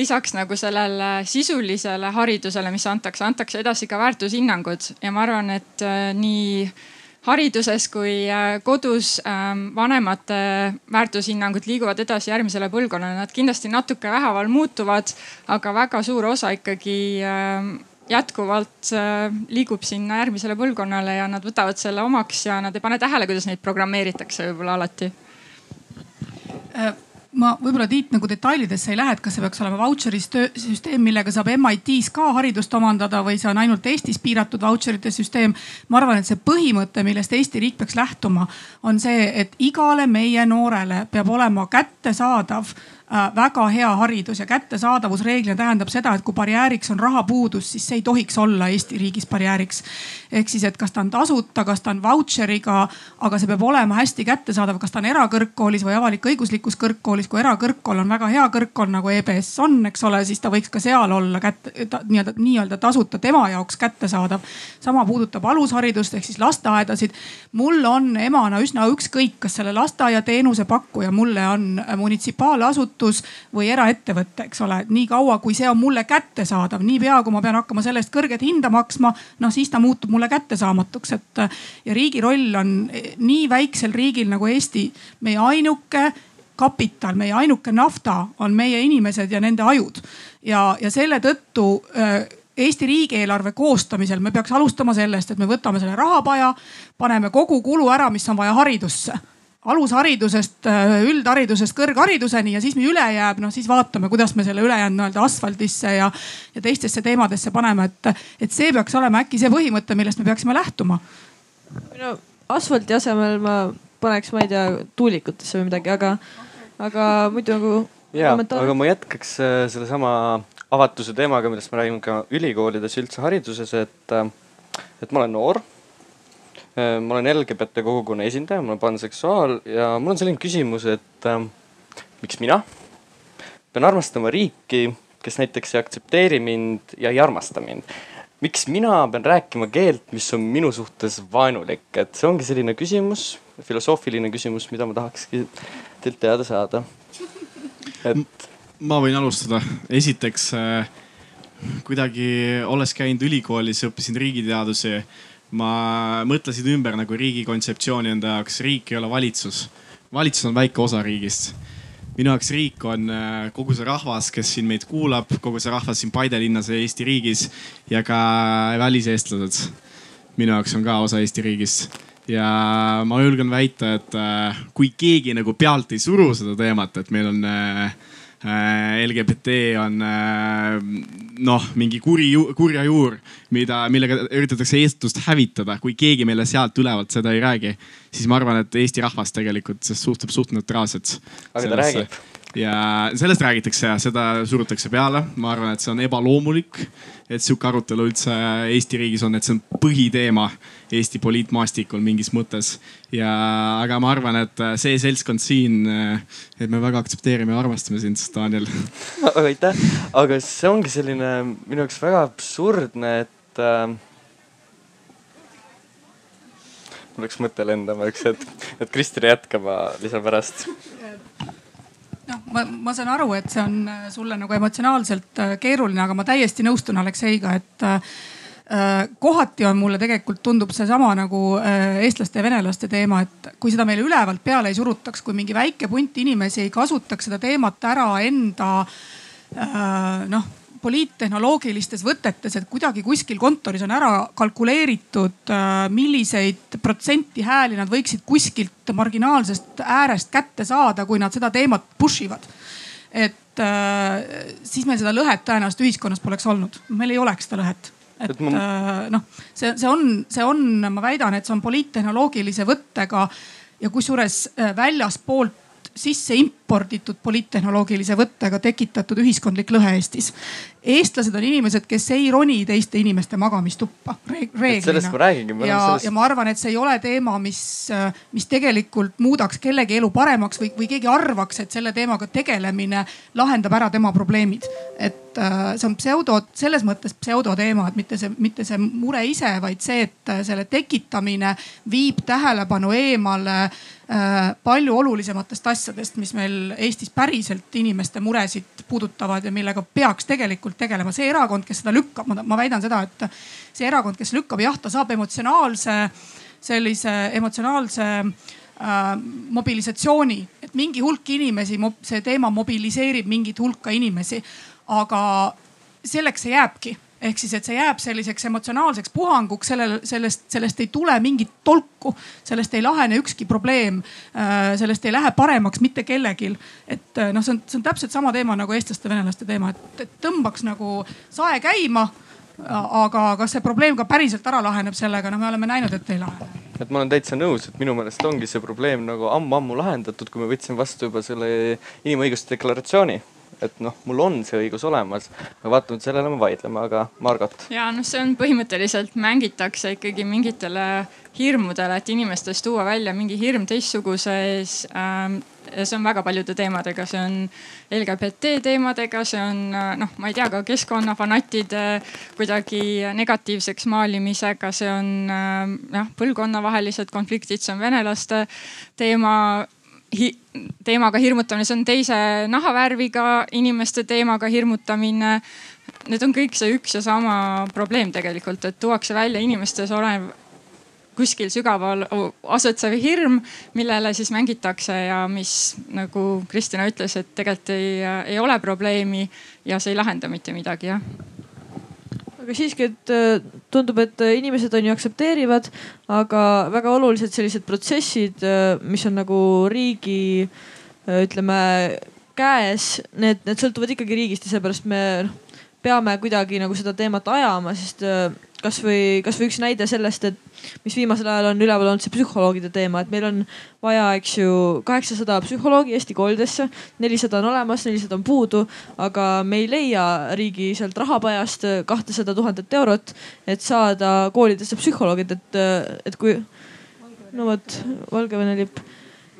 [SPEAKER 7] lisaks nagu sellele sisulisele haridusele, mis antakse, antakse edasi ka väärtushinnangud. Ja ma arvan, et äh, nii hariduses kui äh, kodus ähm, vanemate väärtushinnangud liiguvad edasi järgmisele põlvkonnale, nad kindlasti natuke vähehaaval muutuvad, aga väga suur osa ikkagi ähm, jätkuvalt äh, liigub sinna järgmisele põlvkonnale ja nad võtavad selle omaks ja nad ei pane tähele, kuidas neid programmeeritakse võib-olla alati
[SPEAKER 4] ma võib-olla Tiit nagu detailidesse ei lähe, et kas see peaks olema vautšeri süsteem, millega saab MIT-s ka haridust omandada või see on ainult Eestis piiratud vautšerite süsteem. ma arvan, et see põhimõte, millest Eesti riik peaks lähtuma, on see, et igale meie noorele peab olema kättesaadav väga hea haridus ja kättesaadavus reeglina tähendab seda, et kui barjääriks on rahapuudus, siis see ei tohiks olla Eesti riigis barjääriks. ehk siis, et kas ta on tasuta, kas ta on vautšeriga, aga see peab olema hästi kättesaadav, kas ta on erakõrgkoolis või avalik-õiguslikus kõrgkoolis. kui erakõrgkool on väga hea kõrgkool nagu EBS on, eks ole, siis ta võiks ka seal olla kätte nii-öelda, nii-öelda tasuta tema jaoks kättesaadav. sama puudutab alusharidust ehk siis lasteaedasid. mul on emana üsna ükskõik, kas selle lasteaiateenuse pakkuja mulle on munitsipaalasutus asutus või eraettevõte, eks ole. nii kaua, kui see on mulle kättesaadav, niipea kui ma pean hakkama selle eest kõrget hinda maksma, noh siis ta muutub mulle kättesaamatuks, et. ja riigi roll on nii väiksel riigil nagu Eesti, meie ainuke kapital, meie ainuke nafta on meie inimesed ja nende ajud. ja, ja selle tõttu äh, Eesti riigieelarve koostamisel me peaks alustama sellest, et me võtame selle rahapaja, paneme kogu kulu ära, mis on vaja haridusse alusharidusest, äh, üldharidusest kõrghariduseni ja siis mis üle jääb, noh siis vaatame, kuidas me selle ülejäänud nii-öelda asfaldisse ja, ja teistesse teemadesse paneme, et, et see peaks olema äkki see põhimõte, millest me peaksime lähtuma.
[SPEAKER 3] no asfalti asemel ma paneks, ma ei tea, tuulikutesse või midagi, aga, aga muidu nagu.
[SPEAKER 2] ja, aga ma jätkaks äh, sellesama avatuse teemaga, millest me räägime ka ülikoolides üldse hariduses, et, äh, et ma olen noor ma olen LGBT kogukonna esindaja, ma olen panseksuaal ja mul on selline küsimus, et äh, miks mina pean armastama riiki, kes näiteks ei aktsepteeri mind ja ei armasta mind. miks mina pean rääkima keelt, mis on minu suhtes vaenulik, et see ongi selline küsimus, filosoofiline küsimus, mida ma tahakski teilt teada saada.
[SPEAKER 6] et. ma võin alustada, esiteks äh, kuidagi olles käinud ülikoolis, õppisin riigiteadusi ma mõtlesin ümber nagu riigi kontseptsiooni enda jaoks. riik ei ole valitsus, valitsus on väike osa riigist. minu jaoks riik on äh, kogu see rahvas, kes siin meid kuulab, kogu see rahvas siin Paide linnas ja Eesti riigis ja ka väliseestlased. minu jaoks on ka osa Eesti riigist ja ma julgen väita, et äh, kui keegi nagu pealt ei suru seda teemat, et meil on äh, LGBT on noh, mingi kuri, kurja juur, mida, millega üritatakse eestlust hävitada. kui keegi meile sealt ülevalt seda ei räägi, siis ma arvan, et Eesti rahvas tegelikult suhtub suht neutraalselt.
[SPEAKER 2] aga ta räägib
[SPEAKER 6] ja sellest räägitakse ja seda surutakse peale. ma arvan, et see on ebaloomulik, et sihuke arutelu üldse Eesti riigis on, et see on põhiteema Eesti poliitmaastikul mingis mõttes. ja, aga ma arvan, et see seltskond siin, et me väga aktsepteerime ja armastame sind, Daniel. [laughs]
[SPEAKER 2] aitäh, aga see ongi selline minu jaoks väga absurdne, et äh, mul läks mõte lendama üks hetk, et Kristjan jätkab, ma lisan pärast
[SPEAKER 4] noh, ma, ma saan aru, et see on äh, sulle nagu emotsionaalselt äh, keeruline, aga ma täiesti nõustun Alekseiga, et äh, kohati on mulle tegelikult tundub seesama nagu eestlaste ja venelaste teema, et kui seda meile ülevalt peale ei surutaks, kui mingi väike punt inimesi ei kasutaks seda teemat ära enda noh poliittehnoloogilistes võtetes, et kuidagi kuskil kontoris on ära kalkuleeritud, äh, milliseid protsenti hääli nad võiksid kuskilt marginaalsest äärest kätte saada, kui nad seda teemat push ivad. et äh, siis meil seda lõhet tõenäoliselt ühiskonnas poleks olnud, meil ei oleks seda lõhet et, ma... Äh, noh, see, see on, see on, ma väidan, et see on poliittehnoloogilise võttega ja kusjuures väljaspoolt sisse imporditud poliittehnoloogilise võttega tekitatud ühiskondlik lõhe Eestis. eestlased on inimesed, kes ei roni teiste inimeste magamistuppa reeglina.
[SPEAKER 2] sellest ma räägingi.
[SPEAKER 4] ja, sellest... ja ma arvan, et see ei ole teema, mis, mis tegelikult muudaks kellegi elu paremaks või, või keegi arvaks, et selle teemaga tegelemine lahendab ära tema probleemid. et äh, see on pseudo, selles mõttes pseudoteema, et mitte see, mitte see mure ise, vaid see, et selle tekitamine viib tähelepanu eemale palju olulisematest asjadest, mis meil Eestis päriselt inimeste muresid puudutavad ja millega peaks tegelikult tegelema. see erakond, kes seda lükkab, ma väidan seda, et see erakond, kes lükkab, jah, ta saab emotsionaalse, sellise emotsionaalse äh, mobilisatsiooni, et mingi hulk inimesi, see teema mobiliseerib mingit hulka inimesi. aga selleks see jääbki ehk siis, et see jääb selliseks emotsionaalseks puhanguks, sellel, sellest, sellest ei tule mingit tolku, sellest ei lahene ükski probleem. Äh, sellest ei lähe paremaks mitte kellelgi. et äh, noh, see on, see on täpselt sama teema nagu eestlaste-venelaste teema, et, et tõmbaks nagu sae käima. aga kas see probleem ka päriselt ära laheneb sellega, no me oleme näinud, et ei lahene
[SPEAKER 2] et ma olen täitsa nõus, et minu meelest ongi see probleem nagu ammu-ammu lahendatud, kui me võtsime vastu juba selle inimõiguste deklaratsiooni et noh, mul on see õigus olemas, aga vaatamata sellele me vaidleme, aga Margot.
[SPEAKER 7] ja noh, see on põhimõtteliselt mängitakse ikkagi mingitele hirmudele, et inimestes tuua välja mingi hirm teistsuguse ees ähm, see on väga paljude teemadega, see on LGBT teemadega, see on noh, ma ei tea, ka keskkonnafanatide kuidagi negatiivseks maalimisega, see on jah, põlvkonnavahelised konfliktid, see on venelaste teema hi teemaga hirmutamine, see on teise nahavärviga inimeste teemaga hirmutamine. Need on kõik see üks ja sama probleem tegelikult, et tuuakse välja inimestes olev kuskil sügaval asetsev hirm, millele siis mängitakse ja mis nagu Kristina ütles, et tegelikult ei, ei ole probleemi ja see ei lahenda mitte midagi, jah
[SPEAKER 3] aga siiski, et äh, tundub, et äh, inimesed on ju aktsepteerivad, aga väga olulised sellised protsessid, äh, mis on nagu riigi ütleme käes, need, need sõltuvad ikkagi riigist ja seepärast me noh, peame kuidagi nagu seda teemat ajama, sest kasvõi, kasvõi üks näide sellest, et mis viimasel ajal on üleval olnud see psühholoogide teema, et meil on vaja, eks ju, kaheksasada psühholoogi Eesti koolidesse. nelisada on olemas, nelisada on puudu, aga me ei leia riigi sealt rahapajast kahtesada tuhandet eurot, et saada koolidesse psühholoogid, et, et kui no vot, Valgevene lipp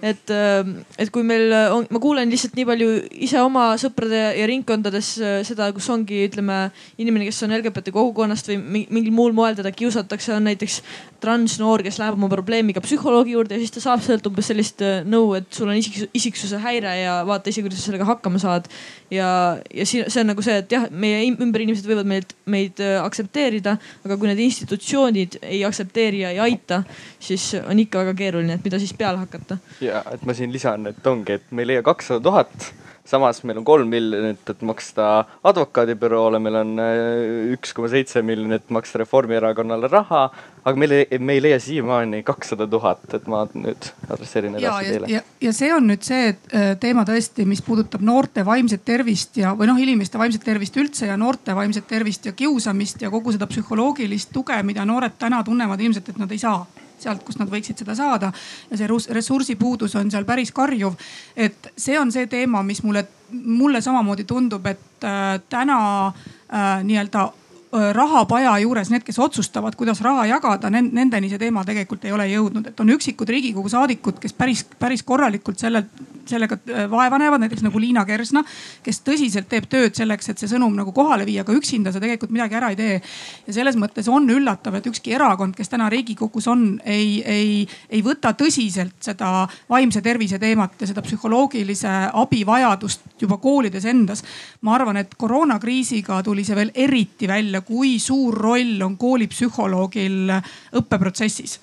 [SPEAKER 3] et, ähm, et kui meil on, ma kuulen lihtsalt nii palju ise oma sõprade ja ringkondades äh, seda, kus ongi, ütleme inimene, kes on LGBT kogukonnast või mingil muul moel teda kiusatakse, on näiteks transnoor, kes läheb oma probleemiga psühholoogi juurde ja siis ta saab sealt umbes sellist äh, nõu, et sul on isik, isiksuse häire ja vaata ise, kuidas sa sellega hakkama saad. ja, ja siin see on nagu see, et jah, meie ümber inimesed võivad meid, meid äh, aktsepteerida, aga kui need institutsioonid ei aktsepteeri ja ei aita, siis on ikka väga keeruline, et mida siis peale hakata
[SPEAKER 2] ja et ma siin lisan, et ongi, et me ei leia kakssada tuhat samas meil on kolm miljonit, et maksta advokaadibüroole, meil on äh, üks koma seitse miljonit maksta Reformierakonnale raha, aga meil ei, me ei leia siiamaani kakssada tuhat, et ma nüüd adresseerin edasi teile.
[SPEAKER 4] ja, ja see on nüüd see äh, teema tõesti, mis puudutab noorte vaimset tervist ja, või noh, inimeste vaimset tervist üldse ja noorte vaimset tervist ja kiusamist ja kogu seda psühholoogilist tuge, mida noored täna tunnevad ilmselt, et nad ei saa sealt, kust nad võiksid seda saada. ja see ressursipuudus on seal päris karjuv. et see on see teema, mis mulle, mulle samamoodi tundub, et äh, täna äh, nii-öelda rahapaja juures need, kes otsustavad, kuidas raha jagada, nendeni see teema tegelikult ei ole jõudnud, et on üksikud riigikogu saadikud, kes päris, päris korralikult sellelt sellega vaeva näevad, näiteks nagu Liina Kersna, kes tõsiselt teeb tööd selleks, et see sõnum nagu kohale viia, aga üksinda sa tegelikult midagi ära ei tee. ja selles mõttes on üllatav, et ükski erakond, kes täna riigikogus on, ei, ei, ei võta tõsiselt seda vaimse tervise teemat ja seda psühholoogilise abi vajadust juba koolides endas. ma arvan, et koroonakriisiga tuli see veel eriti välja, kui suur roll on koolipsühholoogil õppeprotsessis.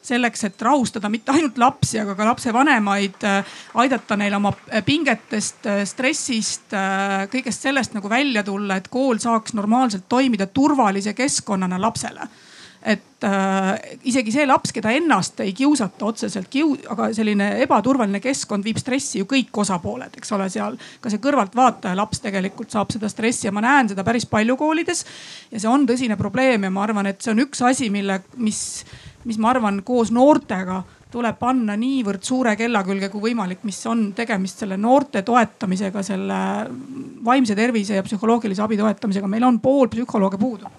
[SPEAKER 4] Selleks, et rahustada mitte ainult lapsi, aga ka lapsevanemaid, aidata neil oma pingetest, stressist, kõigest sellest nagu välja tulla, et kool saaks normaalselt toimida turvalise keskkonnana lapsele et äh, isegi see laps, keda ennast ei kiusata otseselt kiu-, aga selline ebaturvaline keskkond viib stressi ju kõik osapooled, eks ole, seal. ka see kõrvaltvaataja laps tegelikult saab seda stressi ja ma näen seda päris palju koolides. ja see on tõsine probleem ja ma arvan, et see on üks asi, mille, mis mis ma arvan, koos noortega tuleb panna niivõrd suure kella külge kui võimalik, mis on tegemist selle noorte toetamisega, selle vaimse tervise ja psühholoogilise abi toetamisega. meil on pool psühholooge puudu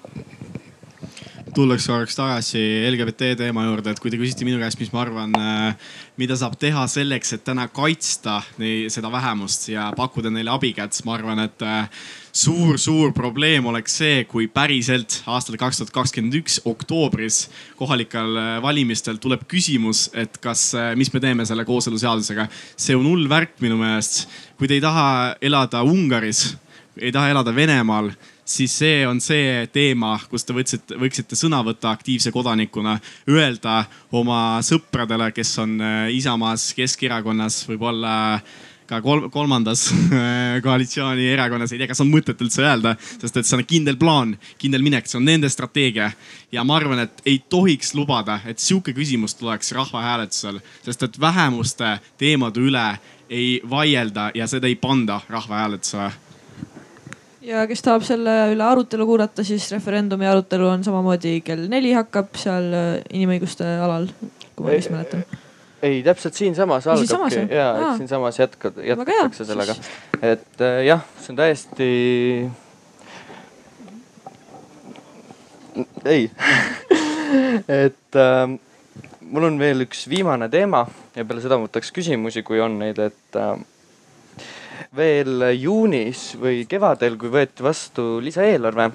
[SPEAKER 6] tullaks korraks tagasi LGBT teema juurde, et kui te küsite minu käest, mis ma arvan, äh, mida saab teha selleks, et täna kaitsta neid, seda vähemust ja pakkuda neile abikätt, siis ma arvan, et suur-suur äh, probleem oleks see, kui päriselt aastal kaks tuhat kakskümmend üks oktoobris kohalikel äh, valimistel tuleb küsimus, et kas, mis me teeme selle kooseluseadusega. see on hull värk minu meelest. kui te ei taha elada Ungaris, ei taha elada Venemaal siis see on see teema, kus te võtsite, võiksite sõna võtta aktiivse kodanikuna, öelda oma sõpradele, kes on äh, Isamaas, Keskerakonnas, võib-olla ka kolm, kolmandas äh, koalitsioonierakonnas, ei tea, kas on mõtet üldse öelda, sest et see on kindel plaan, kindel minek, see on nende strateegia. ja ma arvan, et ei tohiks lubada, et sihuke küsimus tuleks rahvahääletusel, sest et vähemuste teemade üle ei vaielda ja seda ei panda rahvahääletusele
[SPEAKER 3] ja kes tahab selle üle arutelu kuulata, siis referendumi arutelu on samamoodi kell neli hakkab seal äh, inimõiguste alal, kui ma õigesti mäletan.
[SPEAKER 2] ei, täpselt siinsamas algabki ja, et siinsamas jätkad, jätkatakse sellega. et äh, jah, see on täiesti. [laughs] ei [laughs] et äh, mul on veel üks viimane teema ja peale seda ma võtaks küsimusi, kui on neid, et äh, veel juunis või kevadel, kui võeti vastu lisaeelarve,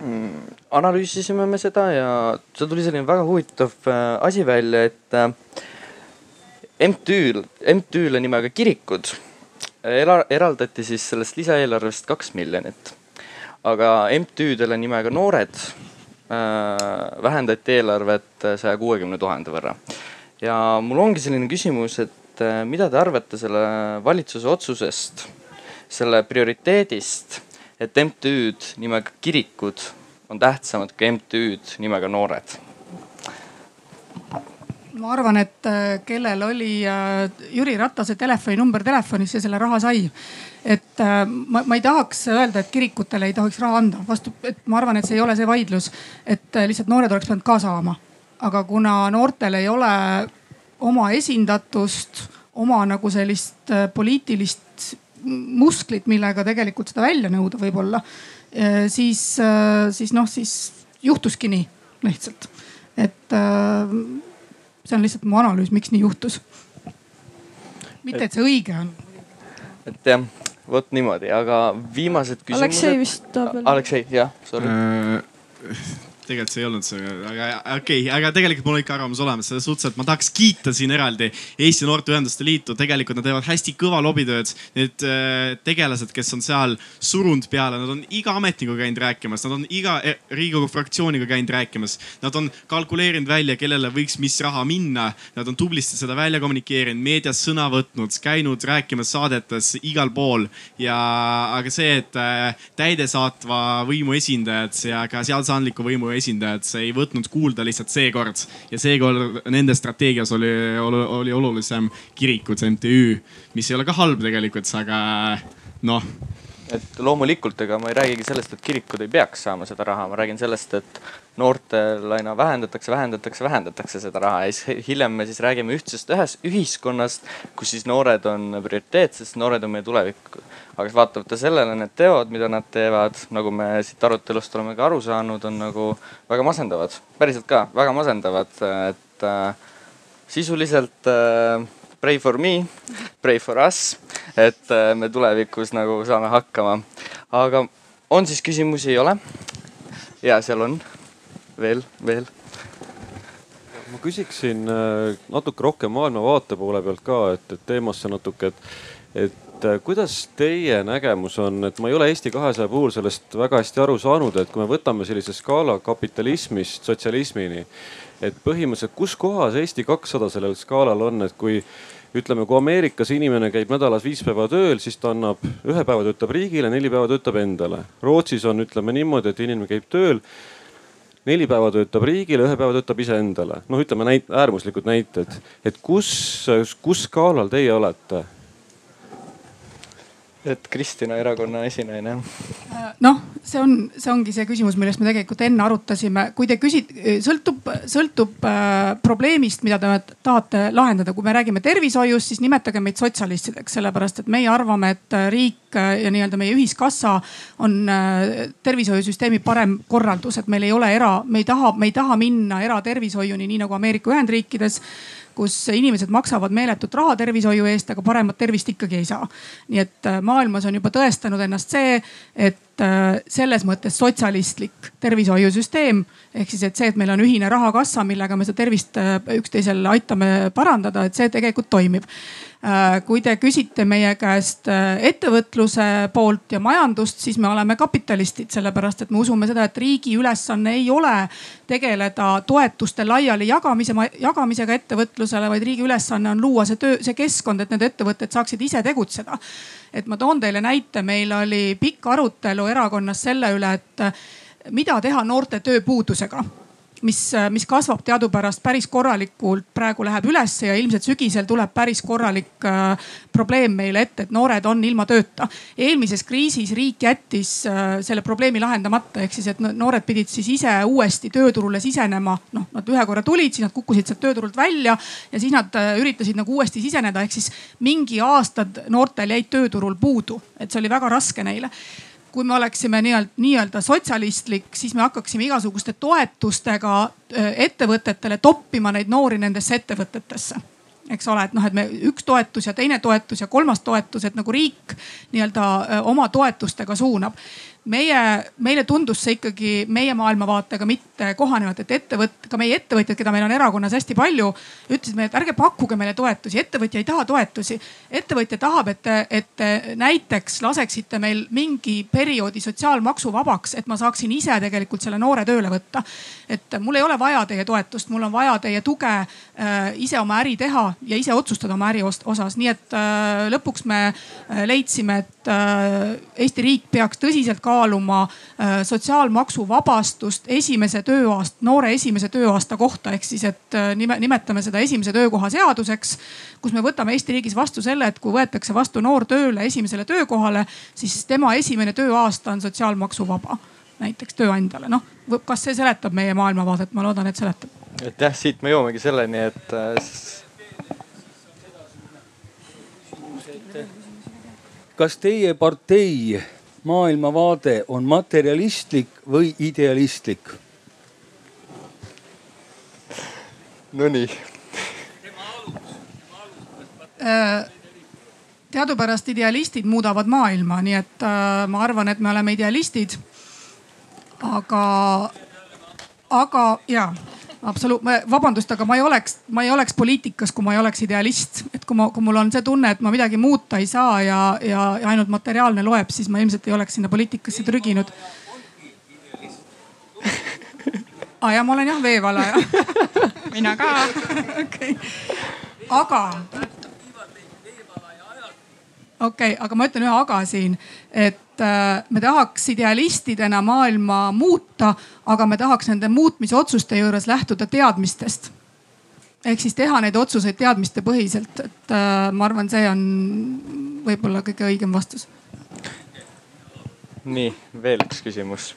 [SPEAKER 2] mm, analüüsisime me seda ja seal tuli selline väga huvitav äh, asi välja, et äh, MTÜ-l, MTÜ-le nimega Kirikud eraldati siis sellest lisaeelarvest kaks miljonit. aga MTÜ-dele nimega Noored äh, vähendati eelarvet saja kuuekümne tuhande võrra. ja mul ongi selline küsimus, et et äh, mida te arvate selle valitsuse otsusest, selle prioriteedist, et MTÜ-d nimega kirikud on tähtsamad kui MTÜ-d nimega noored?
[SPEAKER 4] ma arvan, et äh, kellel oli äh, Jüri Ratase telefoninumber telefonis ja selle raha sai. et ma, ma ei tahaks öelda, et kirikutele ei tohiks raha anda, vastu, et ma arvan, et see ei ole see vaidlus, et lihtsalt noored oleks pidanud ka saama. aga kuna noortel ei ole oma esindatust, oma nagu sellist äh, poliitilist musklit, millega tegelikult seda välja nõuda võib-olla. Äh, siis, äh, siis noh, siis juhtuski nii lihtsalt. et see on lihtsalt mu analüüs, miks nii juhtus. mitte, et see õige on.
[SPEAKER 2] et jah, vot niimoodi, aga viimased küsimused.
[SPEAKER 3] Aleksei vist tahab
[SPEAKER 2] veel. Aleksei, jah, sorry
[SPEAKER 6] tegelikult see ei olnud see, aga okei okay,, aga tegelikult mul on ikka arvamus olemas selles suhtes, et ma tahaks kiita siin eraldi Eesti Noorteühenduste Liitu, tegelikult nad teevad hästi kõva lobitööd. Need äh, tegelased, kes on seal surunud peale, nad on iga ametnikuga käinud rääkimas, nad on iga eh, Riigikogu fraktsiooniga käinud rääkimas. Nad on kalkuleerinud välja, kellele võiks mis raha minna. Nad on tublisti seda välja kommunikeerinud, meedias sõna võtnud, käinud rääkimas saadetes igal pool ja, aga see, et äh, täidesaatva võimu esindajad ja ka seadusandliku võimu esindajad ei võtnud kuulda lihtsalt seekord. ja seekord nende strateegias oli, oli olulisem kirikud, see MTÜ, mis ei ole ka halb tegelikult, aga noh
[SPEAKER 2] et loomulikult, ega ma ei räägigi sellest, et kirikud ei peaks saama seda raha, ma räägin sellest, et noortel aina vähendatakse, vähendatakse, vähendatakse seda raha. Ja siis hiljem me siis räägime ühtsest ühes ühiskonnast, kus siis noored on prioriteet, sest noored on meie tulevik. aga vaatamata sellele need teod, mida nad teevad, nagu me siit arutelust oleme ka aru saanud, on nagu väga masendavad, päriselt ka väga masendavad, et äh, sisuliselt äh, pray for me, pray for us, et äh, me tulevikus nagu saame hakkama. aga on siis küsimusi, ei ole? ja seal on veel, veel.
[SPEAKER 11] ma küsiksin äh, natuke rohkem maailmavaate poole pealt ka, et, et teemasse natuke, et, et äh, kuidas teie nägemus on, et ma ei ole Eesti kahesaja puhul sellest väga hästi aru saanud, et kui me võtame sellise skaala kapitalismist sotsialismini et põhimõtteliselt, kus kohas Eesti kakssada sellel skaalal on, et kui ütleme, kui Ameerikas inimene käib nädalas viis päeva tööl, siis ta annab, ühe päeva töötab riigile, neli päeva töötab endale. Rootsis on, ütleme niimoodi, et inimene käib tööl, neli päeva töötab riigile, ühe päeva töötab iseendale. noh, ütleme näit-, äärmuslikud näited, et kus, kus skaalal teie olete
[SPEAKER 2] et Kristina erakonna esinaine.
[SPEAKER 4] noh, see on, see ongi see küsimus, millest me tegelikult enne arutasime. kui te küsite, sõltub, sõltub äh, probleemist, mida te tahate lahendada. kui me räägime tervishoiust, siis nimetage meid sotsialistideks, sellepärast et meie arvame, et äh, riik äh, ja nii-öelda meie ühiskassa on äh, tervishoiusüsteemi parem korraldus, et meil ei ole era, me ei taha, me ei taha minna eratervishoiuni, nii nagu Ameerika Ühendriikides kus inimesed maksavad meeletut raha tervishoiu eest, aga paremat tervist ikkagi ei saa. nii et äh, maailmas on juba tõestanud ennast see, et selles mõttes sotsialistlik tervishoiusüsteem ehk siis, et see, et meil on ühine rahakassa, millega me seda tervist äh, üksteisel aitame parandada, et see tegelikult toimib Äh, kui te küsite meie käest äh, ettevõtluse poolt ja majandust, siis me oleme kapitalistid, sellepärast et me usume seda, et riigi ülesanne ei ole tegeleda toetuste laiali jagamise, jagamisega ettevõtlusele, vaid riigi ülesanne on luua see töö, see keskkond, et need ettevõtted saaksid ise tegutseda. Et ma toon teile näite, meil oli pikk arutelu erakonnas selle üle, et mida teha noorte tööpuudusega mis, mis kasvab teadupärast päris korralikult, praegu läheb ülesse ja ilmselt sügisel tuleb päris korralik äh, probleem meile ette, et noored on ilma tööta. eelmises kriisis riik jättis äh, selle probleemi lahendamata, ehk siis, et noored pidid siis ise uuesti tööturule sisenema. noh, nad ühe korra tulid, siis nad kukkusid sealt tööturult välja ja siis nad äh, üritasid nagu uuesti siseneda, ehk siis mingi aastad noortel jäid tööturul puudu, et see oli väga raske neile kui me oleksime nii-öelda nii sotsialistlik, siis me hakkaksime igasuguste toetustega ettevõtetele toppima neid noori nendesse ettevõtetesse. Eks ole, et noh, et me üks toetus ja teine toetus ja kolmas toetus, et nagu riik nii-öelda oma toetustega suunab meie, meile tundus see ikkagi meie maailmavaatega mitte kohanevat, et ettevõt-, ka meie ettevõtjad, keda meil on erakonnas hästi palju, ütlesid meile, et ärge pakkuge meile toetusi, ettevõtja ei taha toetusi. ettevõtja tahab, et et te näiteks laseksite meil mingi perioodi sotsiaalmaksu vabaks, et ma saaksin ise tegelikult selle noore tööle võtta. et mul ei ole vaja teie toetust, mul on vaja teie tuge äh, ise oma äri teha ja ise otsustada oma äri osas, nii et äh, lõpuks me äh, leidsime, et äh, Eesti riik peaks tõsiselt kaaluma kaaluma äh, sotsiaalmaksuvabastust esimese tööaasta, noore esimese tööaasta kohta, ehk siis, et äh, nime, nimetame seda esimese töökoha seaduseks. kus me võtame Eesti riigis vastu selle, et kui võetakse vastu noor tööle esimesele töökohale, siis tema esimene tööaasta on sotsiaalmaksuvaba näiteks tööandjale. noh, kas see seletab meie maailmavaadet, ma loodan, et seletab.
[SPEAKER 2] et jah, siit me jõuamegi selleni, et äh,
[SPEAKER 12] kas teie partei maailmavaade on materialistlik või idealistlik?
[SPEAKER 2] Nonii.
[SPEAKER 4] Äh, teadupärast idealistid muudavad maailma, nii et äh, ma arvan, et me oleme idealistid. aga aga ja absoluut, vabandust, aga ma ei oleks, ma ei oleks poliitikas, kui ma ei oleks idealist. et kui ma, kui mul on see tunne, et ma midagi muuta ei saa ja, ja, ja ainult materiaalne loeb, siis ma ilmselt ei oleks sinna poliitikasse trüginud. [laughs] aa ja ma olen jah veevalaja [laughs]
[SPEAKER 7] mina ka [laughs]
[SPEAKER 4] okei okay., aga okei okay,, aga ma ütlen ühe aga siin, et äh, me tahaks idealistidena maailma muuta, aga me tahaks nende muutmisotsuste juures lähtuda teadmistest. ehk siis teha neid otsuseid teadmistepõhiselt, et äh, ma arvan, see on võib-olla kõige õigem vastus.
[SPEAKER 2] nii, veel üks küsimus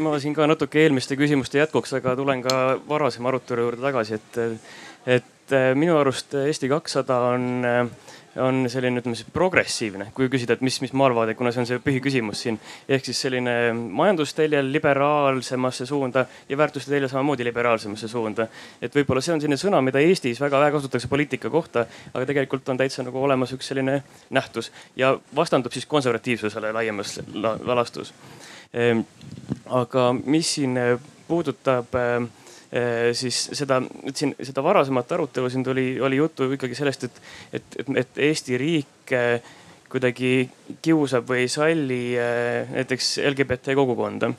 [SPEAKER 13] ma siin ka natuke eelmiste küsimuste jätkuks, aga tulen ka varasema arutelu juurde tagasi, et, et minu arust Eesti kakssada on äh, on selline, ütleme siis progressiivne, kui küsida, et mis, mis maailmavaade, kuna see on see põhiküsimus siin. ehk siis selline majandusteljel liberaalsemasse suunda ja väärtuste teljel samamoodi liberaalsemasse suunda. et võib-olla see on selline sõna, mida Eestis väga vähe kasutatakse poliitika kohta, aga tegelikult on täitsa nagu olemas üks selline nähtus ja vastandub siis konservatiivsusele laiemas lalastus. Ehm, aga mis siin puudutab Äh, siis seda, siin seda varasemat arutelu siin tuli, oli juttu ikkagi sellest, et, et, et, et Eesti riik äh, kuidagi kiusab või ei salli äh, näiteks LGBT kogukonda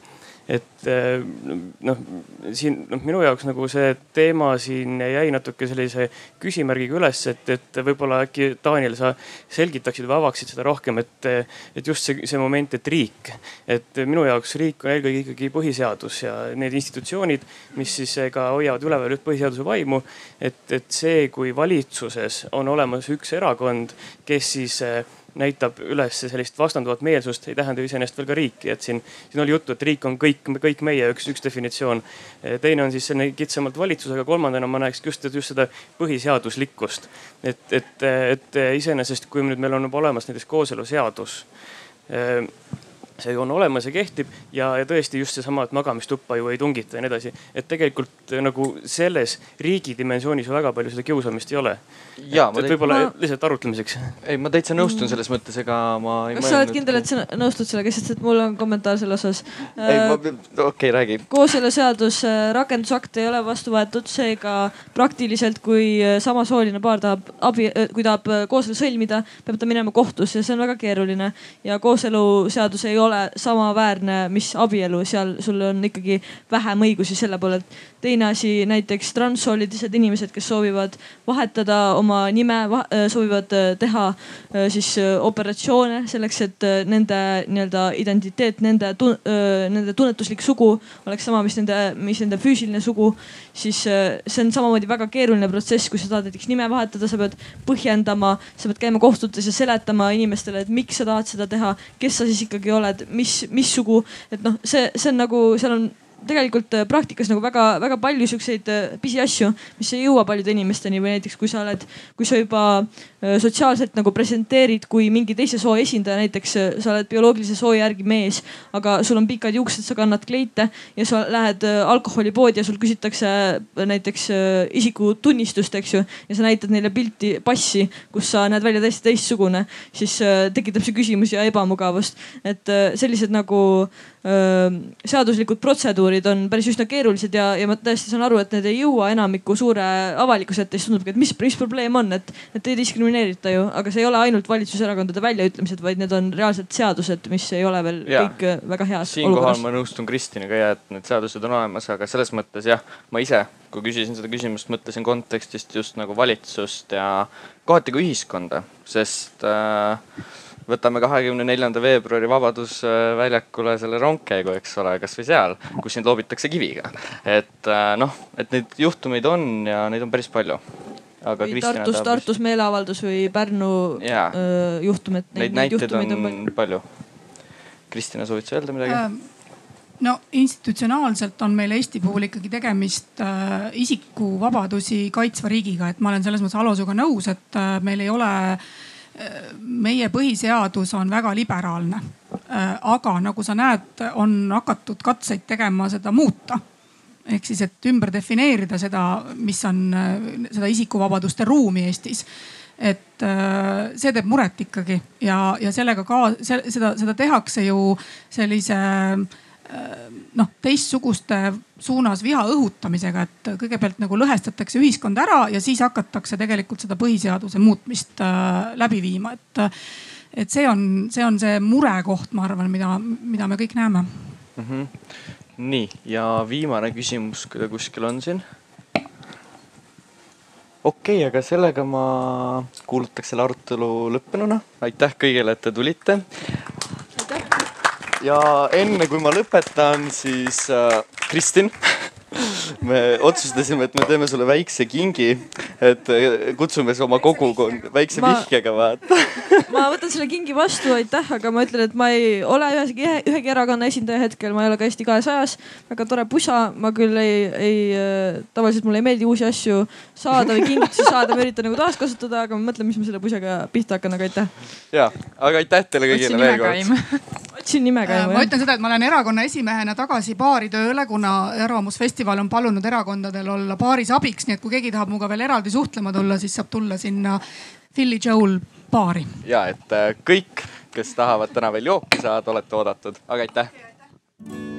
[SPEAKER 13] et eh, noh, siin noh, minu jaoks nagu see teema siin jäi natuke sellise küsimärgiga üles, et, et võib-olla äkki Daniel, sa selgitaksid või avaksid seda rohkem, et, et just see, see moment, et riik, et minu jaoks riik on eelkõige ikkagi põhiseadus ja need institutsioonid, mis siis ka hoiavad üleval põhiseaduse vaimu. et, et see, kui valitsuses on olemas üks erakond, kes siis näitab üles sellist vastanduvat meelsust, ei tähenda iseenesest veel ka riiki, et siin, siin oli juttu, et riik on kõik, kõik meie üks, üks definitsioon. teine on siis selline kitsamalt valitsus, aga kolmandana ma näeks just, just seda põhiseaduslikkust. et, et, et iseenesest, kui nüüd meil on juba olemas näiteks kooseluseadus see on olemas ja kehtib ja, ja tõesti just seesama, et magamistuppa ju ei tungita ja nii edasi. et tegelikult nagu selles riigi dimensioonis väga palju seda kiusamist ei ole. et, et võib-olla ma... lihtsalt arutlemiseks.
[SPEAKER 2] ei, ma täitsa nõustun selles mõttes, ega ma
[SPEAKER 3] kas sa oled kindel, et sa nõustud sellega, sest et mul on kommentaar selle osas.
[SPEAKER 2] ei, ma, okei okay,, räägi.
[SPEAKER 3] kooseluseadus, äh, rakendusakt ei ole vastu võetud, seega praktiliselt, kui äh, samasooline paar tahab abi, äh, kui tahab kooselu sõlmida, peab ta minema kohtusse ja see on väga keeruline ja kooseluseadus ei ole ole samaväärne, mis abielu, seal sul on ikkagi vähem õigusi selle poolelt. Teine asi, näiteks transsoolised inimesed, kes soovivad vahetada oma nime, äh, soovivad äh, teha äh, siis operatsioone selleks, et nende nii-öelda identiteet, nende, nende tunnetuslik sugu oleks sama, mis nende, mis nende füüsiline sugu. siis see on samamoodi väga keeruline protsess, kui sa tahad näiteks nime vahetada, sa pead põhjendama, sa pead käima kohtutes ja seletama inimestele, et miks sa tahad seda teha, kes sa siis ikkagi oled mis, missugu, et noh, see, see on nagu, seal on tegelikult äh, praktikas nagu väga-väga palju siukseid äh, pisiasju, mis ei jõua paljude inimesteni või näiteks kui sa oled, kui sa juba äh, sotsiaalselt nagu presenteerid kui mingi teise soo esindaja, näiteks sa oled bioloogilise soo järgi mees, aga sul on pikad juuksed, sa kannad kleite ja sa lähed alkoholipoodi ja sul küsitakse näiteks isikutunnistust, eks ju. ja sa näitad neile pilti, passi, kus sa näed välja täiesti teistsugune, siis tekitab see küsimusi ja ebamugavust. et sellised nagu seaduslikud protseduurid on päris üsna keerulised ja, ja ma täiesti saan aru, et need ei jõua enamiku suure avalikkuse ette, siis tundubki, et mis, mis probleem on, et, et ei diskrimineerita ju, aga see ei ole ainult valitsuserakondade väljaütlemised, vaid need on reaalselt seadused, mis ei ole veel ja. kõik väga heas
[SPEAKER 2] siinkohal olukorras. ma nõustun Kristiniga ja et need seadused on olemas, aga selles mõttes jah, ma ise, kui küsisin seda küsimust, mõtlesin kontekstist just nagu valitsust ja kohati ka ühiskonda, sest äh, võtame kahekümne neljanda veebruari Vabadusväljakule selle rongkäigu, eks ole, kasvõi seal, kus sind loobitakse kiviga. et äh, noh, et neid juhtumeid on ja neid on päris palju.
[SPEAKER 3] aga või Tartus, Tartus meeleavaldus või Pärnu ja. juhtum, et
[SPEAKER 2] neid, neid näiteid on, on palju, palju.. Kristina, soovid sa öelda midagi ähm.?
[SPEAKER 4] no institutsionaalselt on meil Eesti puhul ikkagi tegemist äh, isikuvabadusi kaitsva riigiga, et ma olen selles mõttes Alosuga nõus, et äh, meil ei ole äh, meie põhiseadus on väga liberaalne. aga nagu sa näed, on hakatud katseid tegema seda muuta. ehk siis, et ümber defineerida seda, mis on seda isikuvabaduste ruumi Eestis et see teeb muret ikkagi ja, ja sellega ka seda, seda tehakse ju sellise noh, teistsuguste suunas viha õhutamisega, et kõigepealt nagu lõhestatakse ühiskond ära ja siis hakatakse tegelikult seda põhiseaduse muutmist äh, läbi viima, et. et see on, see on see murekoht, ma arvan, mida, mida me kõik näeme
[SPEAKER 2] mm. -hmm. nii ja viimane küsimus, kui ta kuskil on siin. okei okay,, aga sellega ma kuulutaks selle arutelu lõppenuna. aitäh kõigile, et te tulite ja enne kui ma lõpetan, siis äh, Kristin [laughs] [laughs] me otsustasime, et me teeme sulle väikse kingi, et äh, kutsume su oma kogukonda väikse ma, vihjega vaata [laughs]
[SPEAKER 3] ma võtan selle kingi vastu, aitäh, aga ma ütlen, et ma ei ole ühegi, ühegi erakonna esindaja hetkel, ma ei ole ka Eesti kahesajas. väga tore pusa, ma küll ei, ei äh, tavaliselt mulle ei meeldi uusi asju saada või kingitusi saada, ma üritan nagu taaskasutada, aga ma mõtlen, mis ma selle pusaga pihta hakkan, aga aitäh.
[SPEAKER 2] ja, aga aitäh teile kõigile veel kord.
[SPEAKER 3] otsin nime ka.
[SPEAKER 4] ma ütlen seda, et ma olen erakonna esimehena tagasi baari tööle, kuna Arvamusfestival on palunud erakondadel olla baaris abiks, nii et kui keegi tahab minuga veel eraldi suhtlema tulla, siis saab tulla sinna Philly Joel baari.
[SPEAKER 2] ja et äh, kõik, kes tahavad täna veel jooki saada, olete oodatud, aga aitäh